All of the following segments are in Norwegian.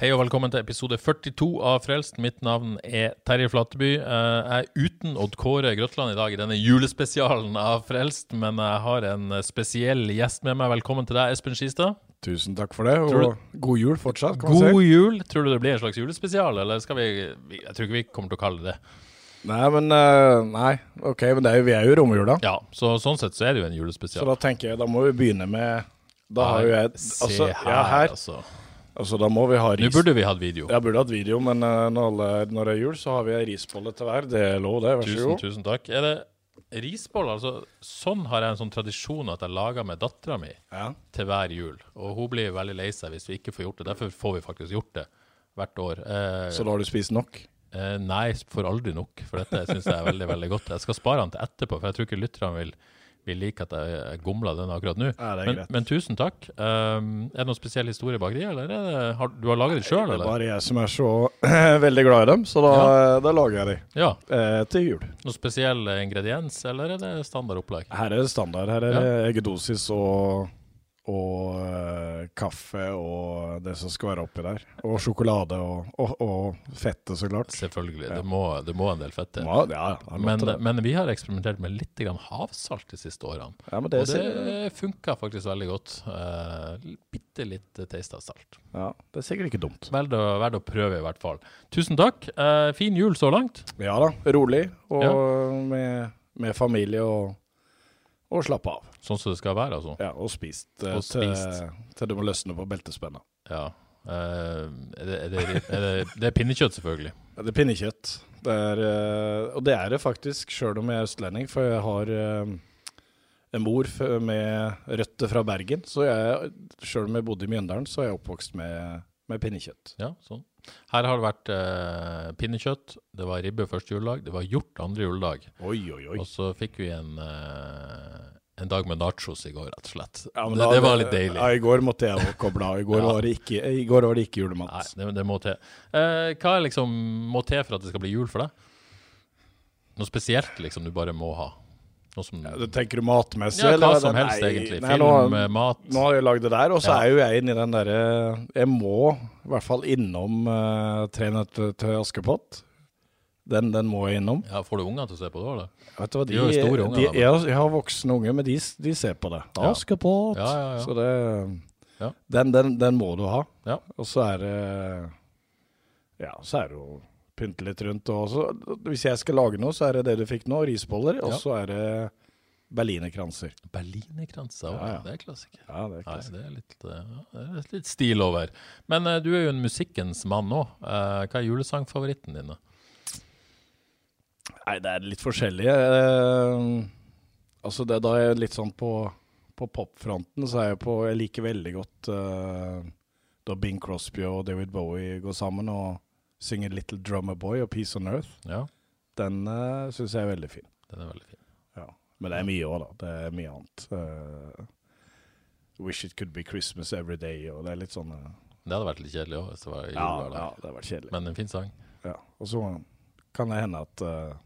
Hei og velkommen til episode 42 av Frelst. Mitt navn er Terje Flateby. Eh, Jeg er uten Odd Kåre Grøtland i dag i denne julespesialen av Frelst, men jeg har en spesiell gjest med meg. Velkommen til deg, Espen Skistad. Tusen takk for det, og og god jul fortsatt. kan man God si. jul. Tror du det blir en slags julespesial, eller skal vi Jeg tror ikke vi kommer til å kalle det det. Nei, men eh, Nei, ok, men det er jo, vi er jo i romjula. Ja, så sånn sett så er det jo en julespesial. Så da tenker jeg, da må vi begynne med Da har jo jeg Se altså, her, ja, her. altså. Altså, da må vi ha ris. Nå burde vi hatt video. Jeg burde hatt video, men eh, når, det er jul, så har vi ei risbolle til hver. Det er lov, det. Vær så god. tusen takk. Er det risbolle? Altså, sånn har jeg en sånn tradisjon at jeg lager med dattera mi. Ja. til hver jul. Og hun blir veldig lei seg hvis vi ikke får gjort det. Derfor får vi faktisk gjort det hvert år. Eh, Så da har du spist nok? eh, nei, får aldri nok, for dette syns jeg er veldig veldig godt. Jeg skal spare den til etterpå, for jeg tror ikke lytterne vil, vil like at jeg gomler den akkurat nå. Ja, Men, men tusen takk. Um, er det noen spesiell historie bak de, eller er det, har, du har laget det sjøl, Det er bare jeg som er så veldig glad i dem, så da, da lager jeg de Ja. eh, til jul. Noen spesiell ingrediens, eller er det standard opplegg? Her er det standard. Her er det eggedosis og, og uh, kaffe og det som skal være oppi der. Og sjokolade og, og, og fettet, så klart. Selvfølgelig. Det, må, det må en del fett. Ja, ja, Men, men vi har eksperimentert med litt grann havsalt de siste årene. ja, det, Og det funka faktisk veldig godt. Uh, bitte litt taste av salt. ja, det er sikkert ikke dumt. Verdt å, å prøve, i hvert fall. Tusen takk. Uh, fin jul så langt. Ja da, rolig og Ja. med, med familie og, og slappe av. Sånn som det skal være, altså. Ja, og spist, eh, Og spist. Til, til du må løsne på beltespenna. Ja. Uh, er det, er det, er det, det er pinnekjøtt, selvfølgelig. Ja, det er pinnekjøtt. Det eh, og det er det faktisk, sjøl om jeg er østlending, for jeg har en mor med røtter fra Bergen. Så jeg, sjøl om jeg bodde i Mjøndalen, så er jeg oppvokst med, med pinnekjøtt. Ja, sånn. Her har det vært eh, pinnekjøtt, det var ribbe første juledag, det var hjort andre juledag. Oi, oi, oi. Og så fikk vi en, eh, en dag med nachos i går, rett og slett. Ja, men det, da- det var litt deilig. Ja, I går måtte jeg koble av. I går, Ja. var, det ikke, I går var det ikke Nei, det, det må til. Eh, hva liksom må til for at det skal bli jul for deg? Noe spesielt liksom du bare må ha? Som Ja, det tenker du matmessig? Ja, hva eller? som Nei, helst, egentlig. nei, Film, nå- eh, mat. Nå har jeg lagd det der, og så er jo jeg inne i den derre Jeg må i hvert fall innom uh, Tre nøtter til Askepott. Den, den må jeg innom. Ja, får du unger til å se på det, eller? Vet du hva, De er store unger, de, jeg, har- jeg har voksne unger, men de, de ser på det. Ja. Askepott! Ja, ja, ja. Så det Ja. den, den, den må du ha. Ja. Og så er det Ja, så er det jo pynte litt rundt. Og så, hvis jeg skal lage noe, så er det det du fikk nå, risboller. Og Ja. så er det berlinerkranser. Berlinerkranser, Ja, ja. det er klassiker. Ja, det er Nei, det er litt, eh, ja, det er litt stil over. Men uh, du er jo en musikkens mann nå. hva er julesangfavoritten din? da? Nei, det er litt forskjellige. Eh, altså, det, da er jeg litt sånn på, på popfronten, så er jeg på Jeg liker veldig godt eh, da Bing Crosby og David Bowie går sammen og synger 'Little Drummer Boy' og 'Peace on Earth'. Ja, Den uh, syns jeg er veldig fin. den er veldig fin. Ja. Men det er mye òg, da. Det er mye annet. Eh, 'Wish It Could Be Christmas Every Day' og det er litt sånn eh, Det hadde vært litt kjedelig òg, hvis det var jul ja, ja, det hadde vært kjedelig. Men en fin sang. Ja. Og så kan det hende at uh,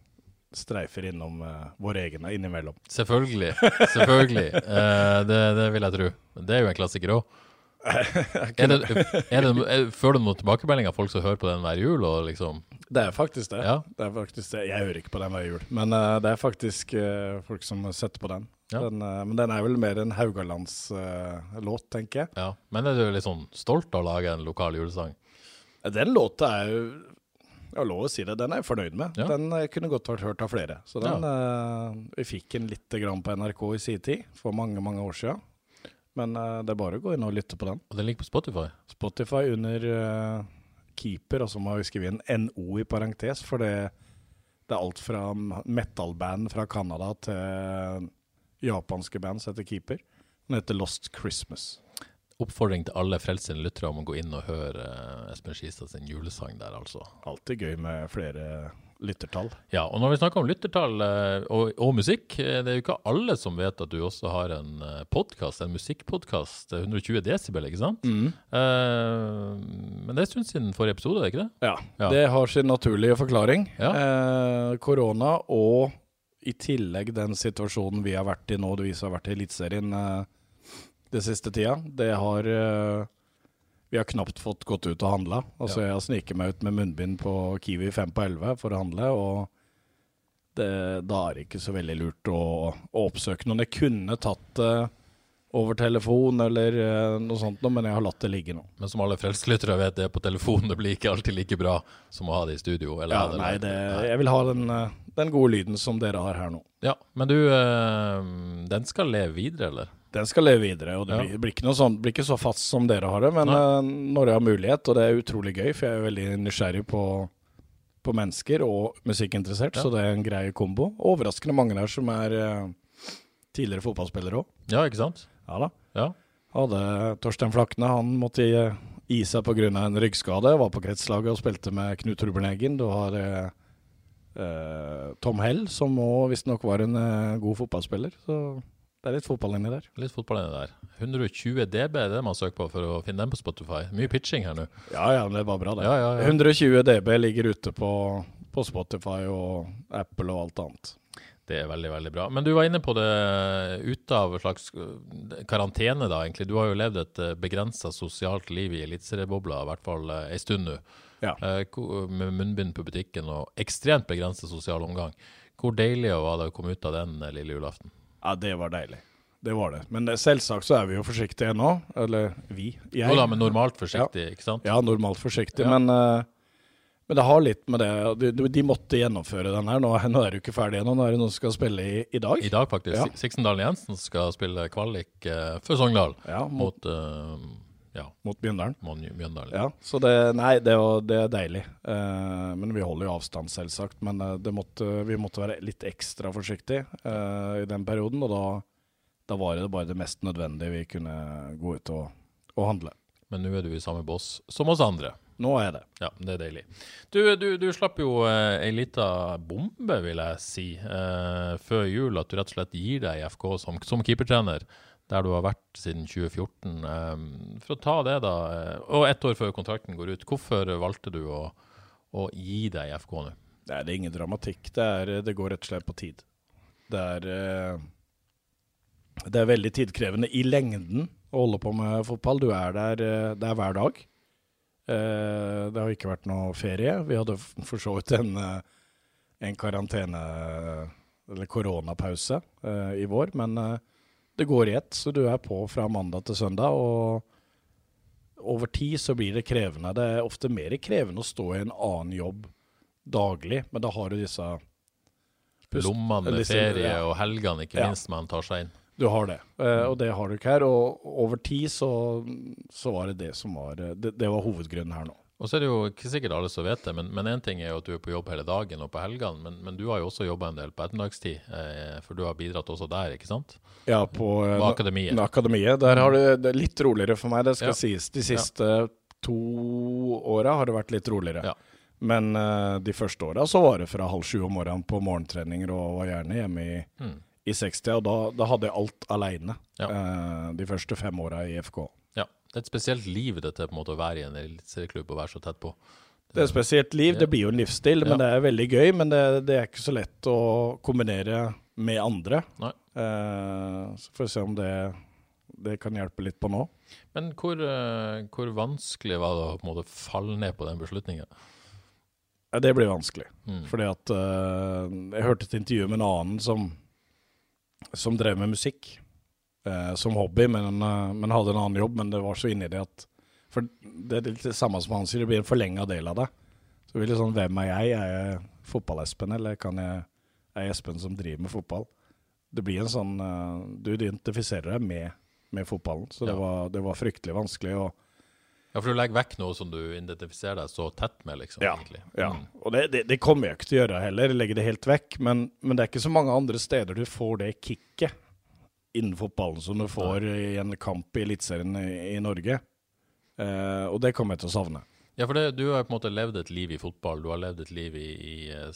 streifer innom uh, våre egne innimellom. Selvfølgelig. Selvfølgelig. uh, det, det vil jeg tro. Det er jo en klassiker òg. Er er er, Får du noen tilbakemeldinger av folk som hører på den hver jul? Liksom, Det er det. Ja. det, er faktisk det. Jeg hører ikke på den hver jul, men uh, det er faktisk uh, folk som setter på den. Ja. den men den er vel mer en Haugalands-låt, tenker jeg. ja. Men er du litt sånn stolt av å lage en lokal julesang? Den låta er jo Jeg har lov å si det, den er jeg fornøyd med. Ja. Den eh, kunne godt vært hørt av flere. Så den eh, Vi fikk den lite grann på NRK i sin tid, for mange, mange år siden. Men uh, det er bare å gå inn og lytte på den. Og den ligger på Spotify? Spotify under uh, keeper, og så må vi skrive inn NO i parentes, for det, det er alt fra metal-band fra Canada til japanske band som heter Keeper. Den heter Lost Christmas. Oppfordring til alle frelsende lyttere om å gå inn og høre uh, Espen Skistad sin julesang der, altså. Alltid gøy med flere lyttertall. Ja, og når vi snakker om lyttertall uh, og, og, musikk, eh, det er jo ikke alle som vet at du også har en uh, podkast, en musikkpodkast, 120 desibel, ikke sant? Mm. Uh, men det er en stund siden forrige episode, er det ikke det? Ja, ja. det har sin naturlige forklaring. Ja. Korona og i tillegg den situasjonen vi har vært i nå, du viser har vært i Eliteserien det siste tida, det har uh, Vi har knapt fått gått ut og handla. Altså, ja. Jeg har sniket meg ut med munnbind på Kiwi 5 på 11 for å handle, og det, da er det ikke så veldig lurt å, å oppsøke noen. Jeg kunne tatt det uh, over telefon eller uh, noe sånt, men jeg har latt det ligge nå. Men som alle frelseslyttere vet, det på telefon. Det blir ikke alltid like bra som å ha det i studio. ja, det, nei, det, jeg vil ha den, den, gode lyden som dere har her nå. Ja, Men du, den skal leve videre, eller? Den skal leve videre. og Det blir, blir, ikke, sånt, blir ikke, så fast som dere har det, men uh, når jeg har mulighet, og det er utrolig gøy, for jeg er veldig nysgjerrig på, på mennesker og musikkinteressert, ja. så det er en grei kombo. Overraskende mange der som er tidligere fotballspillere òg. Ja, ikke sant? Ja da. Ja. Hadde Torstein Flakne, han måtte gi, seg pga. en ryggskade. Var på kretslaget og spilte med Knut Torbjørn Du har eh, Tom Hell, som òg visstnok var en god fotballspiller. så... Det er litt fotball inni der. Litt fotball inni der. 120 DB er det man søker på for å finne den på Spotify. Mye pitching her nå. Ja, ja, det var bra, det. Ja, ja, ja. 120 DB ligger ute på, på, Spotify og Apple og alt annet. Det er veldig, veldig bra. Men du var inne på det ute av slags karantene, da, egentlig. Du har jo levd et eh, begrensa sosialt liv i eliteseriebobla, i hvert fall ei eh, stund nå. Ja. Eh, med munnbind på butikken og ekstremt begrensa sosial omgang. Hvor deilig var det å komme ut av den lille julaften? Ja, det var deilig. Det var det. Men selvsagt så er vi jo forsiktige nå. Eller vi. Jeg. Jo da, men normalt forsiktig, ja. ikke sant? Ja, normalt forsiktig. Ja. Men, uh, men, det har litt med det de, de, måtte gjennomføre den her. Nå, nå er du ikke ferdig ennå. Nå er det noen som skal spille i, i dag. I dag, faktisk. Ja. Siksendalen Jensen skal spille kvalik uh, for Sogndal ja, mot, mot uh, ja. Mot. Mjøndalen. Ja, så det, nei, det, det er deilig. Uh, men vi holder jo avstand, selvsagt. Men uh, måtte, vi måtte være litt ekstra forsiktige uh, i den perioden. Og da, da, var det bare det mest nødvendige vi kunne gå ut og, og handle. Men nå er du i samme bås som oss andre. Nå er det. Ja, det er deilig. Du, du, du slapp jo eh, ei lita bombe, vil jeg si, eh, før jul. At du rett og slett gir deg i FK som, som keepertrener der du har vært siden 2014. Eh, for å ta det, da, eh, og ett år før kontrakten går ut, hvorfor valgte du å, å gi deg i FK nå? Nei, det er ingen dramatikk. Det, er, det, går rett og slett på tid. Det er, eh, det er veldig tidkrevende i lengden å holde på med fotball. Du er der eh, det er hver dag. Det har ikke vært noe ferie. Vi hadde for så vidt en, en karantene, eller koronapause, i vår. men det går i ett, så du er på fra mandag til søndag. Og over tid så blir det krevende. Det er ofte mer krevende å stå i en annen jobb daglig, men da har du disse Lommene ferie ja. og helgene, ikke minst, man tar seg inn. Du har det, eh, og det har du ikke her. Og over tid så, så var det det som var det, det var hovedgrunnen her nå. Og så er det jo ikke sikkert alle som vet det, men én ting er jo at du er på jobb hele dagen og på helgene, men, men du har jo også jobba en del på ettermiddagstid, eh, for du har bidratt også der, ikke sant? Ja, på, eh, på akademiet. akademiet. Der har det, det litt roligere for meg, det skal ja. sies. De siste ja. to åra har det vært litt roligere. Ja. Men uh, de første åra så var det fra halv sju om morgenen på morgentreninger og var gjerne hjemme i, mm. I 60, og da, da, hadde jeg alt aleine uh, de første fem åra i FK. Ja. Det er et spesielt liv dette på en måte å være i en eliteserieklubb og være så tett på. Det er et spesielt liv. Det blir jo en livsstil, men ja. det er veldig gøy. Men det, det, er ikke så lett å kombinere med andre. Eh, så får vi se om det, det, kan hjelpe litt på nå. Men hvor, uh, hvor, vanskelig var det å på en måte falle ned på den beslutningen? Ja, det blir vanskelig. Mm. Fordi at uh, Jeg hørte et intervju med en annen som, som drev med musikk eh, som hobby, men, eh, men, hadde en annen jobb. Men det var så inni det at For det er litt det samme som han sier, det blir en forlenga del av det. Så blir det sånn Hvem er jeg? Er jeg fotball-Espen, eller kan jeg, er jeg Espen som driver med fotball? Det blir en sånn uh, Du identifiserer deg med, med fotballen. Så det, ja. var, det, var, fryktelig vanskelig. Og Ja, for du legger vekk noe som du identifiserer deg så tett med, liksom. Ja, mm. ja. Og det, det, det kommer jeg ikke til å gjøre heller, legge det helt vekk. Men, men det er ikke så mange andre steder du får det kicket innen fotballen som du får i en kamp i Eliteserien i, i Norge. Eh, og det kommer jeg til å savne. Ja, for det, du har på en måte levd et liv i fotball. Du har levd et liv i, i uh,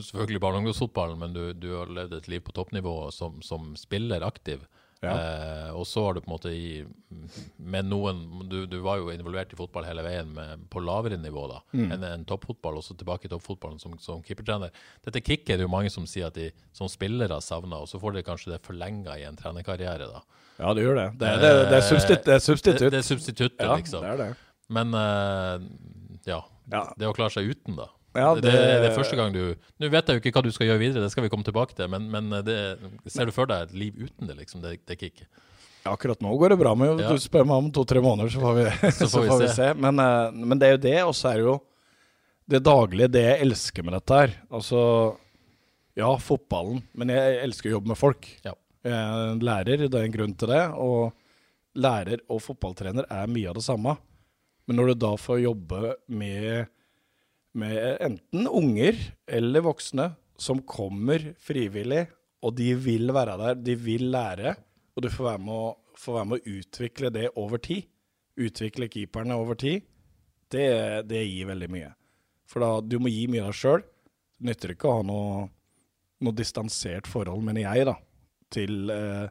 selvfølgelig barne- og ungdomsfotballen, men du, du har levd et liv på toppnivå som, som spiller aktiv. Ja. Eh, og så har du på en måte i Med noen du, du var jo involvert i fotball hele veien med, på lavere nivå da Mm. enn en toppfotball, og så tilbake i toppfotballen som, som keepertrener. Dette kicket er det jo mange som sier at de som spillere savner, og så får de kanskje det forlenga i en trenerkarriere. da Ja, det gjør det. Det, det, er- det er substitutt. Det, det er substituttet, ja, liksom. det er det. Men eh, ja, Ja. det å klare seg uten, da. Ja, det, det, det er første gang du Nå vet jeg jo ikke hva du skal gjøre videre, det skal vi komme tilbake til, men, men det, ser du for deg et liv uten det, liksom? Det, det kicket? Ja, Akkurat nå går det bra, men Ja. du spør meg om to-tre måneder, så får vi, så får vi, se. Men, eh, men det er jo det, og så er det jo det daglige, det jeg elsker med dette her. Altså, ja, fotballen, men jeg elsker å jobbe med folk. Ja. Jeg en lærer, det er en grunn til det. Og lærer og fotballtrener er mye av det samme. Men når du da får jobbe med, med enten unger eller voksne som kommer frivillig, og de vil være der, de vil lære, og du får være med å, være med å utvikle det over tid, utvikle keeperne over tid, det, det gir veldig mye. For da, du må gi mye av deg sjøl. Nytter ikke å ha noe, noe distansert forhold, mener jeg, da, til, eh,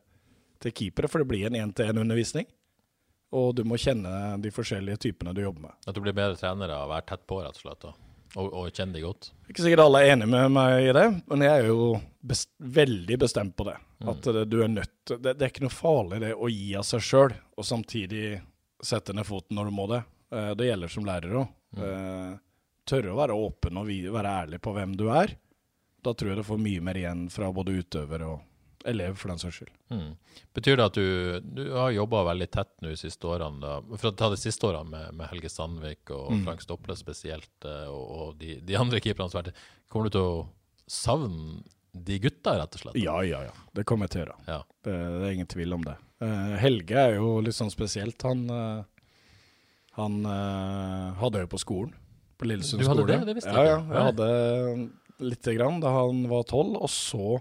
til keepere, for det blir en én-til-én-undervisning. Og du må kjenne de forskjellige typene du jobber med. At du blir bedre trener av å være tett på, rett og slett, da. Og, og kjenne det godt. Ikke sikkert alle er enig med meg i det, men jeg er jo best, veldig bestemt på det. At det, du er nødt det, det er ikke noe farlig det å gi av seg sjøl, og samtidig sette ned foten når du må det. Eh, det gjelder som lærer òg. Mm. tørre å være åpen og være ærlig på hvem du er. Da tror jeg du får mye mer igjen fra både utøver og elev, for den saks skyld. Mm. Betyr det at du, du har jobba veldig tett nå de siste årene, da, for å ta de siste årene med, med Helge Sandvik og Mm. Frank Stople spesielt, eh, og, og de, de andre keeperne som har vært Kommer du til å savne de gutta, rett og slett? Ja, ja, ja. Det kommer jeg til å gjøre. Ja. Det, det er ingen tvil om det. Uh, Helge er jo litt sånn spesielt. Han, uh, han uh, hadde øye jo på skolen. På Lillesund Du hadde skole. det? Det visste jeg ja, ikke. jeg hadde lite grann da han var tolv. Og så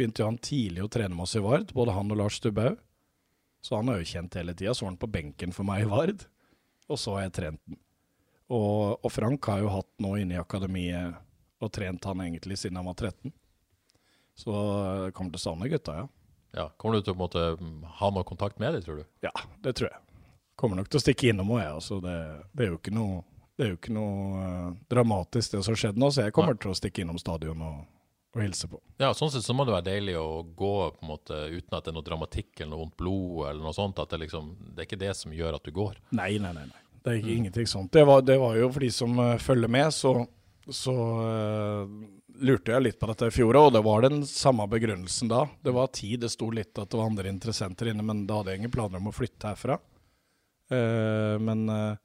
begynte jo han tidlig å trene med oss i Vard, både han og Lars Stubhaug. Så han har jo kjent hele tida. Så var han på benken for meg i Vard, og så har jeg trent den. Og, og Frank har jo hatt nå inne i akademiet og trent han egentlig siden han var 13. Så jeg kommer til å savne gutta, ja. Ja. Kommer du til å måte, ha noe kontakt med dem, tror du? Ja, det tror jeg. Kommer nok til å stikke innom òg, jeg. Altså, det, det er jo ikke noe, det jo ikke noe uh, dramatisk det som har skjedd nå, så jeg kommer til å stikke innom stadion og, og hilse på. Ja, sånn sett så må det være deilig å gå på en måte uten at det er noe dramatikk eller noe vondt blod eller noe sånt. At det liksom, det er ikke det som gjør at du går. Nei, nei, nei. nei. Det er ikke, ingenting sånt. Det var, det var jo for de som uh, følger med, så, så uh, lurte jeg litt på dette i fjor, og det var den samme begrunnelsen da. Det var tid, det sto litt at det var andre interessenter inne, men da hadde jeg ingen planer om å flytte herfra. Uh, men uh,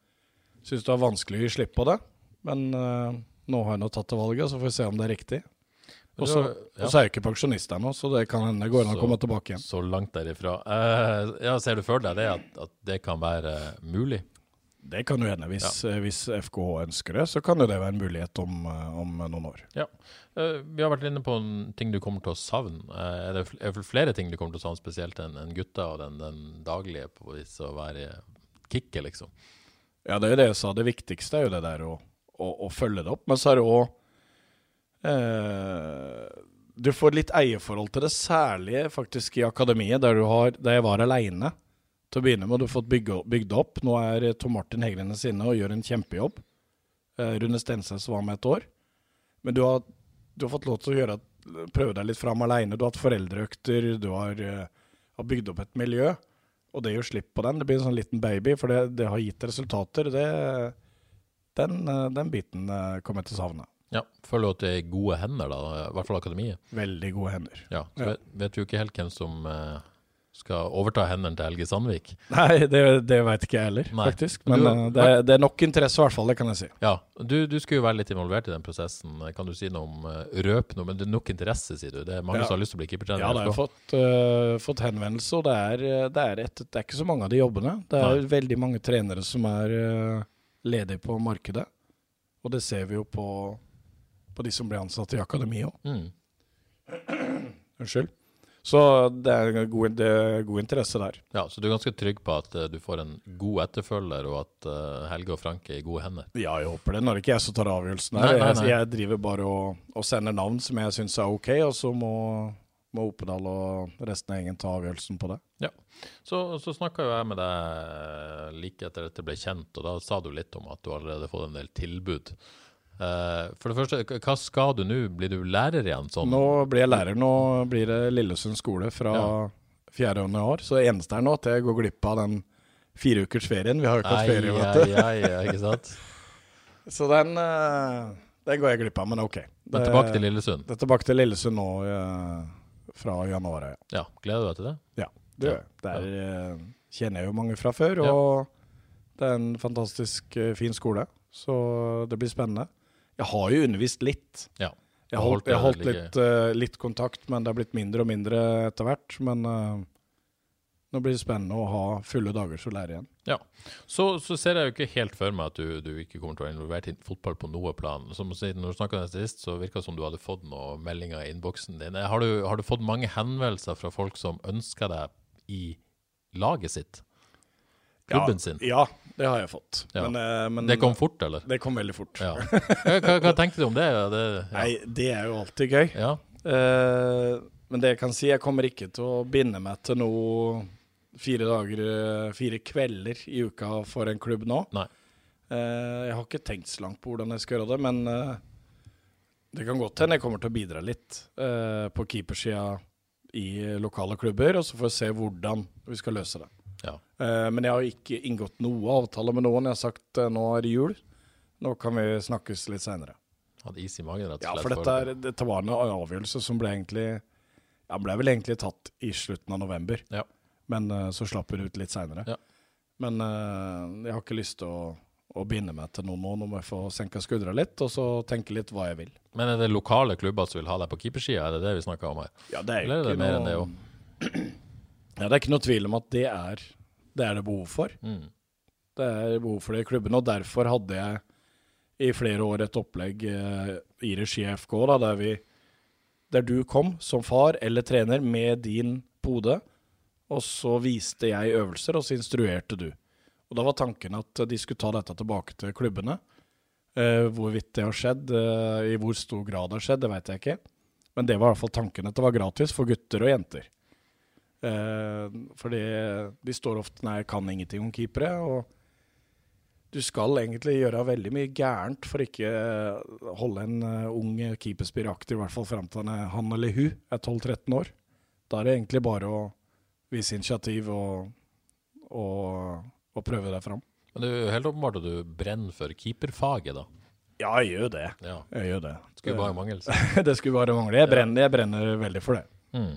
syns det var vanskelig å gi slipp på det. Men nå har jeg nå tatt det valget, så får vi se om det er riktig. Og så Ja. er jeg ikke pensjonist ennå, så det kan hende det går an å komme tilbake igjen. Så langt derifra. Uh, ja, Ser du for deg det, at, at det kan være mulig? Det kan jo hende. Hvis, ja. hvis FKH ønsker det, så kan det være en mulighet om, eh, om noen år. Ja. Uh, vi har vært inne på en ting du kommer til å savne. Uh, er, det, er flere ting du kommer til å savne, spesielt enn en gutta og den, den daglige på vis å være kicket, liksom? Ja, det er jo det jeg sa. Det viktigste er jo det der å, å, å følge det opp. Men så er det òg eh, Du får litt eierforhold til det, særlig faktisk i akademiet, der, har, der jeg var aleine. Til å begynne med, du har fått bygd opp. Nå er Tom Martin Heglenes inne og gjør en kjempejobb. Eh, Rune Stensnes var med et år. Men du har, du har fått lov til å gjøre, prøve deg litt fram aleine. Du har hatt foreldreøkter, du har, eh, har bygd opp et miljø. Og det gjør slipp på den. Det blir en sånn liten baby, for det, det har gitt resultater. Det, den, eh, den biten eh, kommer jeg til å savne. Ja, Føler du at det er gode hender, da? I hvert fall akademiet. Veldig gode hender. Ja, så Ja. Vet, du ikke helt hvem som, eh, skal overta hendene til Helge Sandvik. Nei, det, det veit ikke jeg heller, Nei. faktisk. Men Men du- eh, det, er- det er nok interesse, i hvert fall. Det kan jeg si. Ja, du, du skulle jo være litt involvert i den prosessen. Kan du si noe om Røp noe? Men det er nok interesse, sier du. Det er mange Ja. som har lyst til å bli keepertrener. Ja, da det har fått, uh, fått henvendelse, og det er, det, er et, det er ikke så mange av de jobbene. Det er Nei. veldig mange trenere som er uh, ledige på markedet. Og det ser vi jo på, på de som ble ansatt i akademi òg. Mm. Unnskyld. Så det er, god, det er god interesse der. Ja, Så du er ganske trygg på at uh, du får en god etterfølger, og at uh, Helge og Frank er i gode hender? Ja, jeg håper det. Nå er det ikke jeg som tar avgjørelsen her. Nei, nei, nei. Jeg, jeg driver bare og, og sender navn som jeg syns er ok, og så må, må Opedal og resten av gjengen ta avgjørelsen på det. Så, så snakka jo jeg med deg like etter at dette ble kjent, og da sa du litt om at du allerede har fått en del tilbud. Eh, for det første, hva skal du nå? Blir du lærer igjen? Sånn? Nå blir jeg lærer. Nå blir det Lillesund skole fra Ja. 4. januar. Så det eneste er nå at jeg går glipp av den fire ukers ferien. Vi har jo ikke hatt ferie, vet du. Ei, ei, ikke sant? Så den, eh, den går jeg glipp av, men ok. Det, Men tilbake til Lillesund. Det er tilbake til Lillesund nå eh, fra januar. Ja. Ja, Gleder du deg til det? Ja, det gjør jeg. Der kjenner jeg jo mange fra før, og det er en fantastisk fin skole. Så det blir spennende. Jeg har jo undervist litt. Ja. Jeg har holdt, jeg holdt litt, uh, litt kontakt, men det har blitt mindre og mindre etter hvert. Men uh, nå blir det spennende å ha fulle dager som lærer igjen. Så, så ser jeg jo ikke helt for meg at du, du ikke kommer til å være involvert i fotball på noe plan. Som å si, når du snakka sist, så virka det som du hadde fått noen meldinger i innboksen din. Har du, har du fått mange henvendelser fra folk som ønsker deg i laget sitt? Klubben sin? Ja, det har jeg fått. Ja. Men, eh, men Det kom fort, eller? det kom veldig fort. Ja. Hva, hva, tenkte du om det? Det. Nei, det er jo alltid gøy. Ja. Eh, men det jeg kan si, jeg kommer ikke til å binde meg til noe fire dager, eh, fire kvelder i uka for en klubb nå. Nei. Uh, jeg har ikke tenkt så langt på hvordan jeg skal gjøre det, men uh, det kan godt hende jeg kommer til å bidra litt uh, på keepersida i lokale klubber, og så får vi se hvordan vi skal løse det. Ja. Eh, men jeg har ikke inngått noe avtale med noen. Jeg har sagt eh, nå er det jul, nå kan vi snakkes litt seinere. Hadde is i magen, rett og Ja, for dette, er, dette var en avgjørelse som ble egentlig ja, ble vel egentlig tatt i slutten av november. Ja. Men eh, så slapp vi det ut litt seinere. Ja. Men jeg har ikke lyst til å, å binde meg til noe nå. Nå må jeg få senka skuldra litt, og så tenke litt hva jeg vil. Men er det lokale klubber som vil ha deg på keepersida? Er det det vi snakker om her? Ja, det er Eller er det ikke mer noe, enn det òg? Ja, det er ikke noe tvil om at det er det, er det behov for. Mm. Det er behov for det i klubben, og derfor hadde jeg i flere år et opplegg eh, i regi FK, da, der, vi, der du kom som far eller trener med din pode, og så viste jeg øvelser, og så instruerte du. Og Da var tanken at de skulle ta dette tilbake til klubbene. Eh, hvorvidt det har skjedd, eh, i hvor stor grad det har skjedd, det vet jeg ikke. Men det var i hvert fall tanken. At det var gratis for gutter og jenter. Eh, fordi de står ofte Nei, jeg kan ingenting om keepere. Og du skal egentlig gjøre veldig mye gærent for ikke eh, holde en eh, ung keeperspiller aktiv, i hvert fall fram til han, er, han eller hun er 12-13 år. Da er det egentlig bare å vise initiativ og, og, og prøve deg fram. Men det er jo helt åpenbart at du brenner for keeperfaget, da. Ja, jeg gjør det. Ja. Jeg gjør det. Skulle bare mangle. det skulle bare mangle. Jeg brenner, jeg brenner veldig for det. Mm.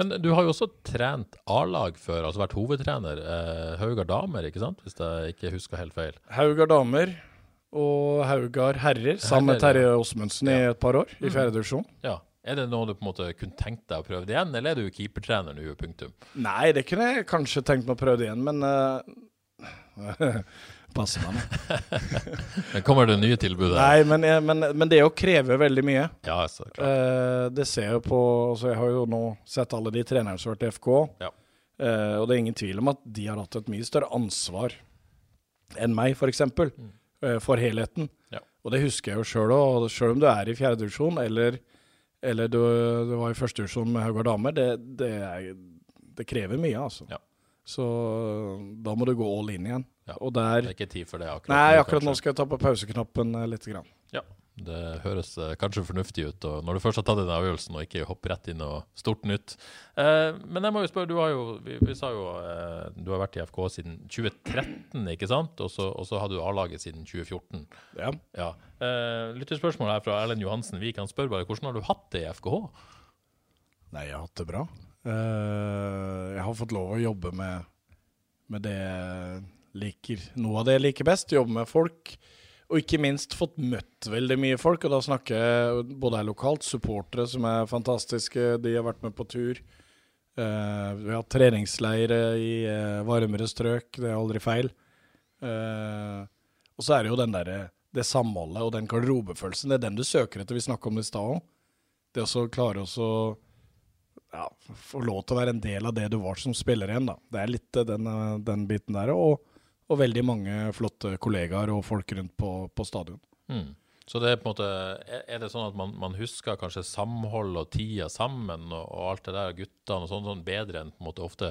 Men du har jo også trent A-lag før, altså vært hovedtrener. Eh, Haugar damer, ikke sant? Hvis jeg ikke husker helt feil. Haugar damer og Haugar herrer, sammen med Terje Åsmundsen i et par år, i fjerde divisjon. Ja. Er det noe du på en måte kunne tenkt deg å prøve det igjen, eller er du keepertrener nå, punktum? Nei, det kunne jeg kanskje tenkt meg å prøve det igjen, men uh, Passer meg. Men kommer det nye tilbud? Nei, men, men, men det å kreve veldig mye Ja, så klart. eh, Det ser jeg på altså Jeg har jo nå sett alle de trenerne som har vært i FK, Ja. eh, og det er ingen tvil om at de har hatt et mye større ansvar enn meg, f.eks., for, eh, for helheten. Ja. Og det husker jeg jo sjøl òg. Sjøl om du er i fjerde divisjon, eller, eller du, du var i første divisjon med Haugard damer, det, det, er, det krever mye, altså. Ja. Så da må du gå all in igjen. Ja. Og der Det er ikke tid for det akkurat Nei, akkurat nå skal jeg ta på pauseknappen eh, litt. Grann. Ja, det høres eh, kanskje fornuftig ut og når du først har tatt den avgjørelsen og ikke hopper rett inn og stort nytt. Eh, men jeg må jo spørre, du har jo vi, vi sa jo eh, du har vært i FK siden 2013, ikke sant? Og så, har du A-laget siden 2014. Ja. Ja. Eh, Lytterspørsmål her fra Erlend Johansen Vik. Han spør bare hvordan har du hatt det i FKH? Nei, jeg har hatt det bra. Eh, jeg har fått lov å jobbe med, med det jeg liker. Noe av det jeg liker best. Jobbe med folk. Og ikke minst fått møtt veldig mye folk. Og da snakker jeg både her lokalt, supportere som er fantastiske, de har vært med på tur. Uh, vi har hatt treningsleire i uh, varmere strøk, det er aldri feil. Uh, og så er det jo den der, det samholdet og den garderobefølelsen. Det er den du søker etter. Vi snakka om det i stad òg. Det å klare å ja, få lov til å være en del av det du var som spiller igjen, da. Det er litt eh, den, eh, den biten der. Og, og veldig mange flotte kollegaer og folk rundt på, på stadion. Mm. Så det er på en måte Er det sånn at man, man husker kanskje samhold og tida sammen og, og alt det der, guttene og sånn, sånn bedre enn på en måte ofte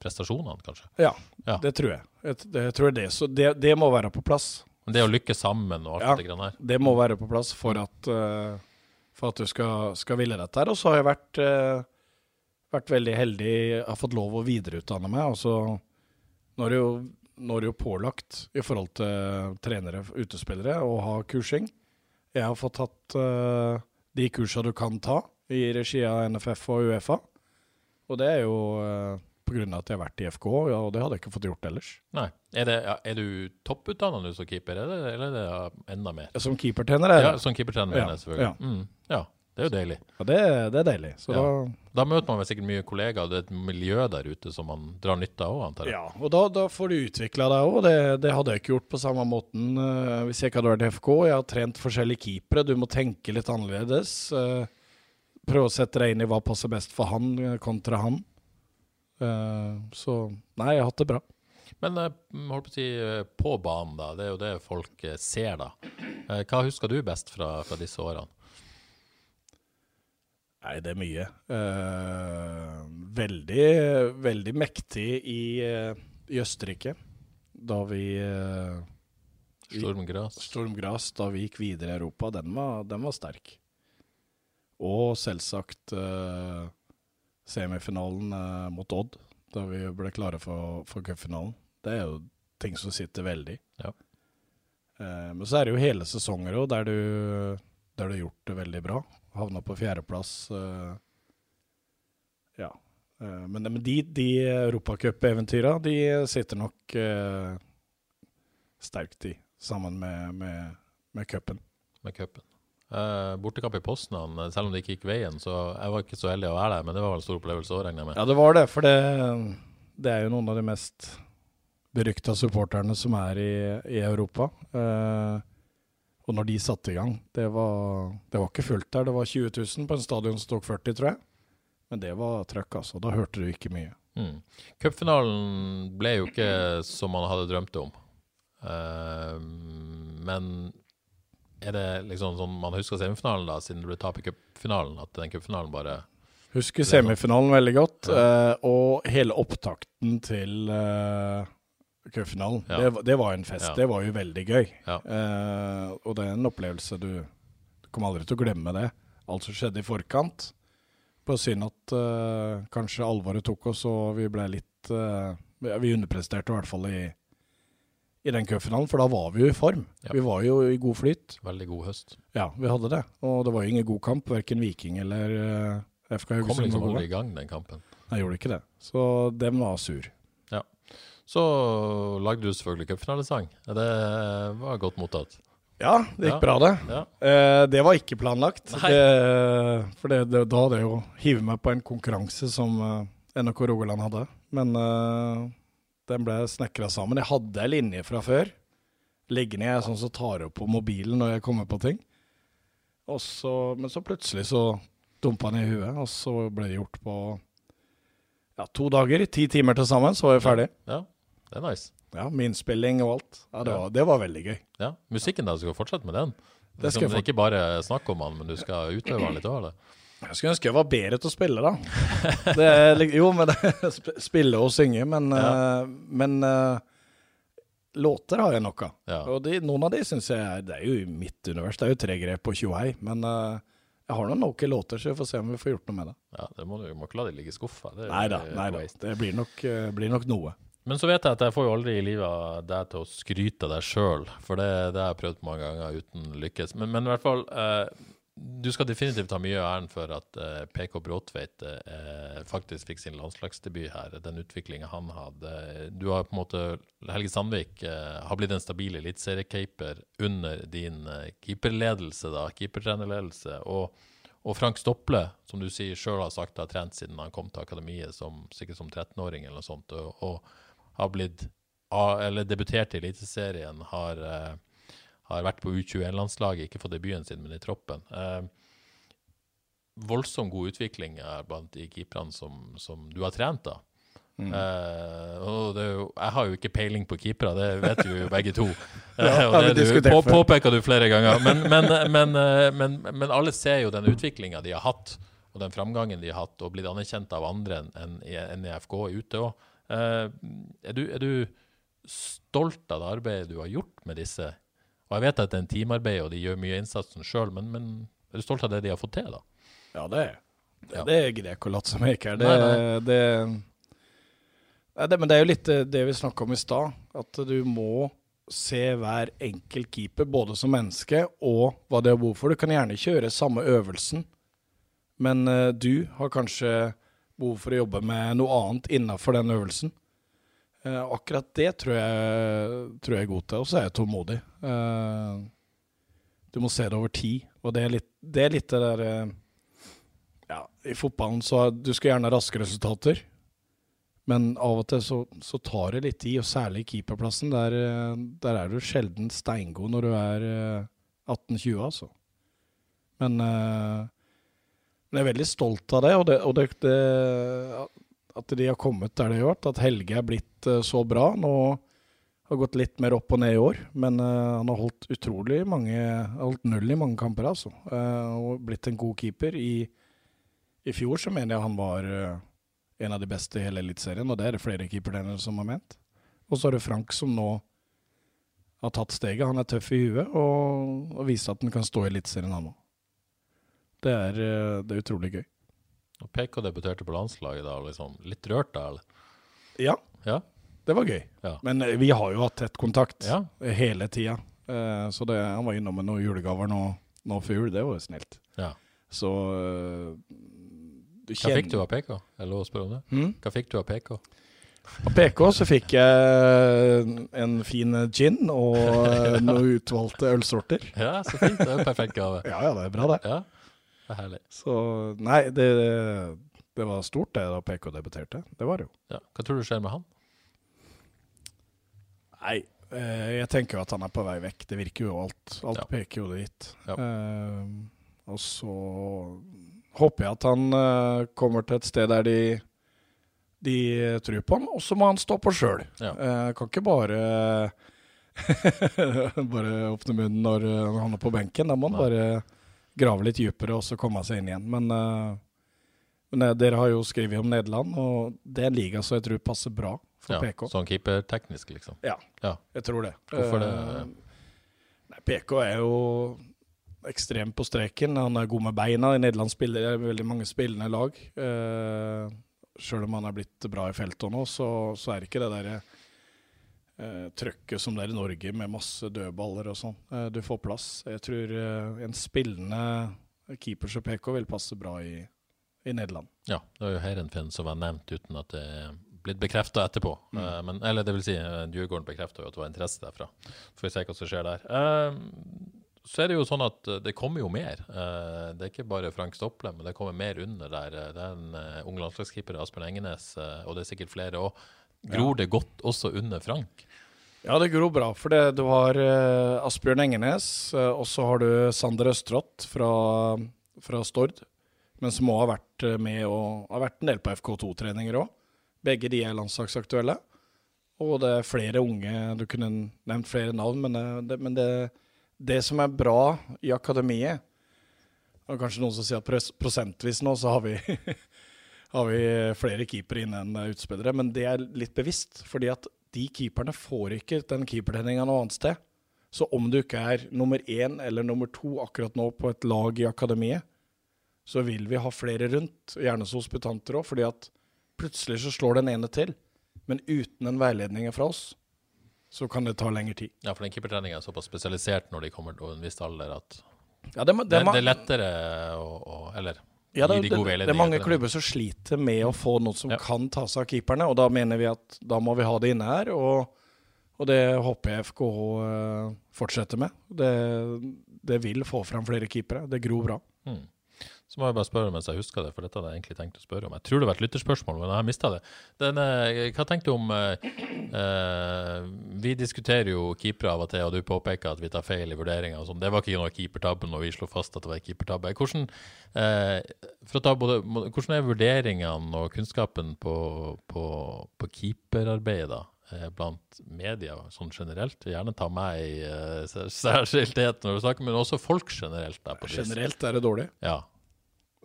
prestasjonene, kanskje? Ja, Ja. det tror jeg. Jeg, det, jeg tror det, så det, det må være på plass. Men det å lykke sammen og alt Ja. det grann her. Det må være på plass for at, uh, for at du skal, skal ville dette. her. Og så har jeg vært, eh, vært veldig heldig, har fått lov å videreutdanne meg. Altså, nå er det jo, er det jo pålagt i forhold til trenere, utespillere, å ha kursing. Jeg har fått tatt uh, de kursene du kan ta i regi av NFF og Uefa. Og det er jo uh, på grunn av at jeg har vært i FK, ja, og det hadde jeg ikke fått gjort ellers. Nei. Er, det, er du topputdanna nå som keeper, eller, eller er det enda mer? Som keepertrener er Ja, som keepertrener, Ja, selvfølgelig. ja. Mm, ja, det er jo deilig. Ja, det, det er deilig. Så Ja. da Da møter man vel sikkert mye kollegaer, og det er et miljø der ute som man drar nytte av òg, antar jeg. Ja, og da, da får du utvikla deg òg. Det, det hadde jeg ikke gjort på samme måten uh, hvis jeg ikke hadde vært i FK. Jeg har trent forskjellige keepere. Du må tenke litt annerledes. Uh, prøve å sette deg inn i hva passer best for han eh, kontra han. Uh, så nei, jeg har hatt det bra. Men holdt på å si på banen, da. Det er jo det folk ser, da. Hva husker du best fra, fra disse årene? Nei, det er mye. Uh, veldig, veldig mektig i, eh, i Østerrike. Da vi uh, Stormgras. Stormgras da vi gikk videre i Europa, den var, den var sterk. Og selvsagt uh, semifinalen uh, mot Odd, da vi ble klare for, for cupfinalen. Det er jo ting som sitter veldig. Ja. Uh, men så er det jo hele sesonger òg, der, der du har gjort det veldig bra. Havna på fjerdeplass. eh, ja. Eh, men, men de, de europacupeventyra, de sitter nok eh, sterkt i, sammen med, med, med cupen. med cupen. Uh, bortekamp i Poznan, selv om det ikke gikk veien, så jeg var ikke så heldig å være der, men det var vel en stor opplevelse òg, regner jeg med. Ja, det var det, for det, det er jo noen av de mest berykta supporterne som er i, i Europa. Eh, og når de satte i gang Det var, det var ikke fullt der, det var 20 000 på en stadion som tok 40, tror jeg. Men det var trøkk, altså. Da hørte du ikke mye. Mm. Cupfinalen ble jo ikke som man hadde drømt om. Uh, men er det liksom sånn man husker semifinalen, da, siden det ble tap i cupfinalen, at den cupfinalen bare Husker er semifinalen veldig godt, eh, og hele opptakten til uh, cupfinalen. Ja. Det, det var en fest. Ja. Det var jo veldig gøy. Ja. Eh, og det er en opplevelse du Du kommer aldri til å glemme det. Alt som skjedde i forkant. Bare synd at eh, kanskje alvoret tok oss, og vi ble litt eh, vi- underpresterte i hvert fall i, i den cupfinalen, for da var vi jo i form. Vi var jo i god flyt. Veldig god høst. Ja, vi hadde det. Og det var jo ingen god kamp, verken Viking eller uh, FK Kom Haugesund. liksom aldri i gang, den kampen. Nei, gjorde ikke det. Så dem var sur. Så lagde du selvfølgelig cupfinalesang. Det var godt mottatt. Ja, det gikk Ja. bra, det. Ja. Eh, det var ikke planlagt. Det, for det, det, da hadde jeg jo hivet meg på en konkurranse som eh, NRK Rogaland hadde. Men eh, den ble snekra sammen. Jeg hadde ei linje fra før. Liggende jeg er sånn som tar opp på mobilen når jeg kommer på ting. Så, men så plutselig så dumpa den i huet, og så ble det gjort på ja, to dager. Ti timer til sammen, så var vi ferdig. Ja, det er nice. Ja, Med innspilling og alt. Ja, det, var, det var veldig gøy. Ja, Musikken, da, du skal fortsette med den? Det skal Liksom, ikke bare snakke om den, men du skal utøve den litt òg. Jeg skulle ønske jeg var bedre til å spille, da. Det jo, men det, spille og synge, men, Ja. eh, men eh, låter har jeg nok av. Ja. Og de, noen av de syns jeg er Det er jo i mitt univers, det er jo tre grep og tjohei. Men uh, jeg har noen noen låter, så vi får se om vi får gjort noe med det. Ja, det må du må ikke la de ligge i skuffa. Det jo Nei da, et nei da. waste. Det blir nok, uh, blir nok noe. Men så vet jeg at jeg får jo aldri i livet deg til å skryte av deg sjøl, for det, det har jeg prøvd mange ganger uten lykkes. Men, men i hvert fall, eh, du skal definitivt ha mye av æren for at eh, PK Bråtveit eh, faktisk fikk sin landslagsdebut her. Den utviklinga han hadde. Du har på en måte Helge Sandvik eh, har blitt en stabil eliteseriekeeper under din eh, keeperledelse, da, keepertrenerledelse. Og, og Frank Stople, som du sier sjøl har sagt har trent siden han kom til akademiet, som, sikkert som 13-åring eller noe sånt, og, og har blitt eller debutert i Eliteserien, har eh, har vært på U21-landslaget, ikke fått debuten sin, men i troppen. Eh, voldsomt god utvikling er blant de keeperne som, som du har trent, da. Eh, det er jo, jeg har jo ikke peiling på keepere, det vet vi jo begge to. ja, og det du, på, påpeker du flere ganger. Men, men, men, men, men alle ser jo den utviklinga de har hatt, og den framgangen de har hatt, og blitt anerkjent av andre enn en, enn i FK ute òg. Er, du, er du stolt av det arbeidet du har gjort med disse? Og jeg vet at det er en teamarbeid, og de gjør mye innsatsen sjøl, men, men er du stolt av det de har fått til, da? Ja, det er det. Ja. Det gidder jeg ikke å late som jeg ikke er. Det, Nei, det, Nei, det, men det er jo litt det, det vi snakka om i stad. At du må se hver enkelt keeper, både som menneske og hva de har behov for. Du kan gjerne kjøre samme øvelsen, men eh, du har kanskje behov for å jobbe med noe annet innafor den øvelsen. Eh, akkurat det tror jeg, tror jeg er god til. Og så er jeg tålmodig. Eh, du må se det over tid, og det er litt det, er litt det der eh, ja, I fotballen så du skal gjerne ha raske resultater, men av og til så, så tar det litt tid, og særlig i keeperplassen. Der, eh, der er du sjelden steingod når du er eh, 18-20, altså. Men, eh, men jeg er veldig stolt av det, og, det, og det, det, at de har kommet der de har vært. At Helge er blitt eh, så bra. Nå har gått litt mer opp og ned i år, men uh, han har holdt utrolig mange holdt null i mange kamper, altså. Uh, og blitt en god keeper. I, i fjor så mener jeg han var uh, en av de beste i hele Eliteserien, og det er det flere keepertrenere som har ment. Og så er det Frank som nå har tatt steget. Han er tøff i huet og, og viser at han kan stå i Eliteserien, han òg. Det, er, eh, det er utrolig gøy. Og PK debuterte på landslaget da, liksom litt rørt da, eller? Ja, Ja? det var gøy. Ja. Men eh, vi har jo hatt tett kontakt Ja. hele tida. Eh, så det, han var innom med noen julegaver nå, nå før jul. Det var jo snilt. ja. Så Hva fikk du av PK? Det lov å spørre om det? Hm? Hva fikk du av PK? Av PK så fikk jeg en fin gin og noen utvalgte ølsorter. Ja, så fint. Det er jo perfekt gave. Ja, ja, det er bra, det. Ja, det er herlig. Så nei, det, det var stort det da PK debuterte. Det var det jo. Ja. Hva tror du skjer med han? Nei, eh, jeg tenker jo at han er på vei vekk. Det virker jo alt. Alt Ja. peker jo dit. Ja. Eh, og så håper jeg at han eh, kommer til et sted der de de tror på han, og så må han stå på sjøl. Ja. Eh, kan ikke bare bare åpne munnen når han er på benken. Da må han bare grave litt dypere og så komme seg inn igjen. Men, eh, men eh, dere har jo skrevet om Nederland, og det er en liga som jeg tror passer bra for Ja, PK. sånn keeperteknisk, liksom. Ja, Ja. jeg tror det. Hvorfor det? Eh, Nei, PK er jo ekstrem på streken. Han er god med beina. I Nederland spiller det veldig mange spillende lag. Sjøl om han er blitt bra i feltet nå, så, så er det ikke det derre uh, trøkket som det er i Norge, med masse dødballer og sånn. Eh, du får plass. Jeg tror eh, en spillende keeper som PK vil passe bra i, i Nederland. Ja, det var jo Heirenfinn som var nevnt uten at det er blitt bekrefta etterpå. Mm. Eh, men, eller det vil si, eh, Djurgården bekrefta jo at det var interesse derfra. Så får vi se hva som skjer der. Eh, så er det jo sånn at eh, det kommer jo mer. Eh, det er ikke bare Frank Stopple, men det kommer mer under der. Eh, Det er en uh, ung landslagskeeper, Asbjørn Engenes, eh, og det er sikkert flere òg. Gror det godt også under Frank? Ja, det gror bra. For det, du har uh, Asbjørn Engenes, uh, og så har du Sander Østrått fra, fra Stord. Men som òg har vært eh, med og har vært en del på FK2-treninger òg. Begge de er landslagsaktuelle. Og det er flere unge Du kunne nevnt flere navn, men, det, men det, det som er bra i akademiet Og kanskje noen som sier at prosentvis nå så har vi har vi flere keepere inne enn utspillere, men det er litt bevisst. fordi at de keeperne får ikke den keepertreninga noe annet sted. Så om du ikke er nummer én eller nummer to akkurat nå på et lag i akademiet, så vil vi ha flere rundt, gjerne som hospitanter òg, fordi at plutselig så slår den ene til. Men uten en veiledning fra oss, så kan det ta lengre tid. Ja, for den keepertreninga er såpass spesialisert når de kommer til en viss alder at Ja, det, må- Det, det, det, er lettere å, å Eller Ja, det, de det, det er mange klubber som sliter med å få noen som Ja. kan ta seg av keeperne, og da mener vi at da må vi ha det inne her. Og, og det håper jeg FKH eh, fortsetter med. Det, det vil få fram flere keepere. Det gror bra. Mm. Så må jeg bare spørre mens jeg husker det, for dette hadde jeg egentlig tenkt å spørre om. Jeg tror det var et lytterspørsmål, men jeg har mista det. Den, eh, hva tenkte du om eh, eh, Vi diskuterer jo keepere av og til, og du påpeker at vi tar feil i vurderinga. og sånn. Det var ikke noe keepertabbe når vi slo fast at det var keepertabbe. Hvordan, eh, både, hvordan er vurderingene og kunnskapen på, på, på keeperarbeidet da? eh, Blant media sånn generelt. Gjerne ta meg i uh, særskilthet når du snakker, men også folk generelt. Der, på. Generelt er det dårlig. Ja.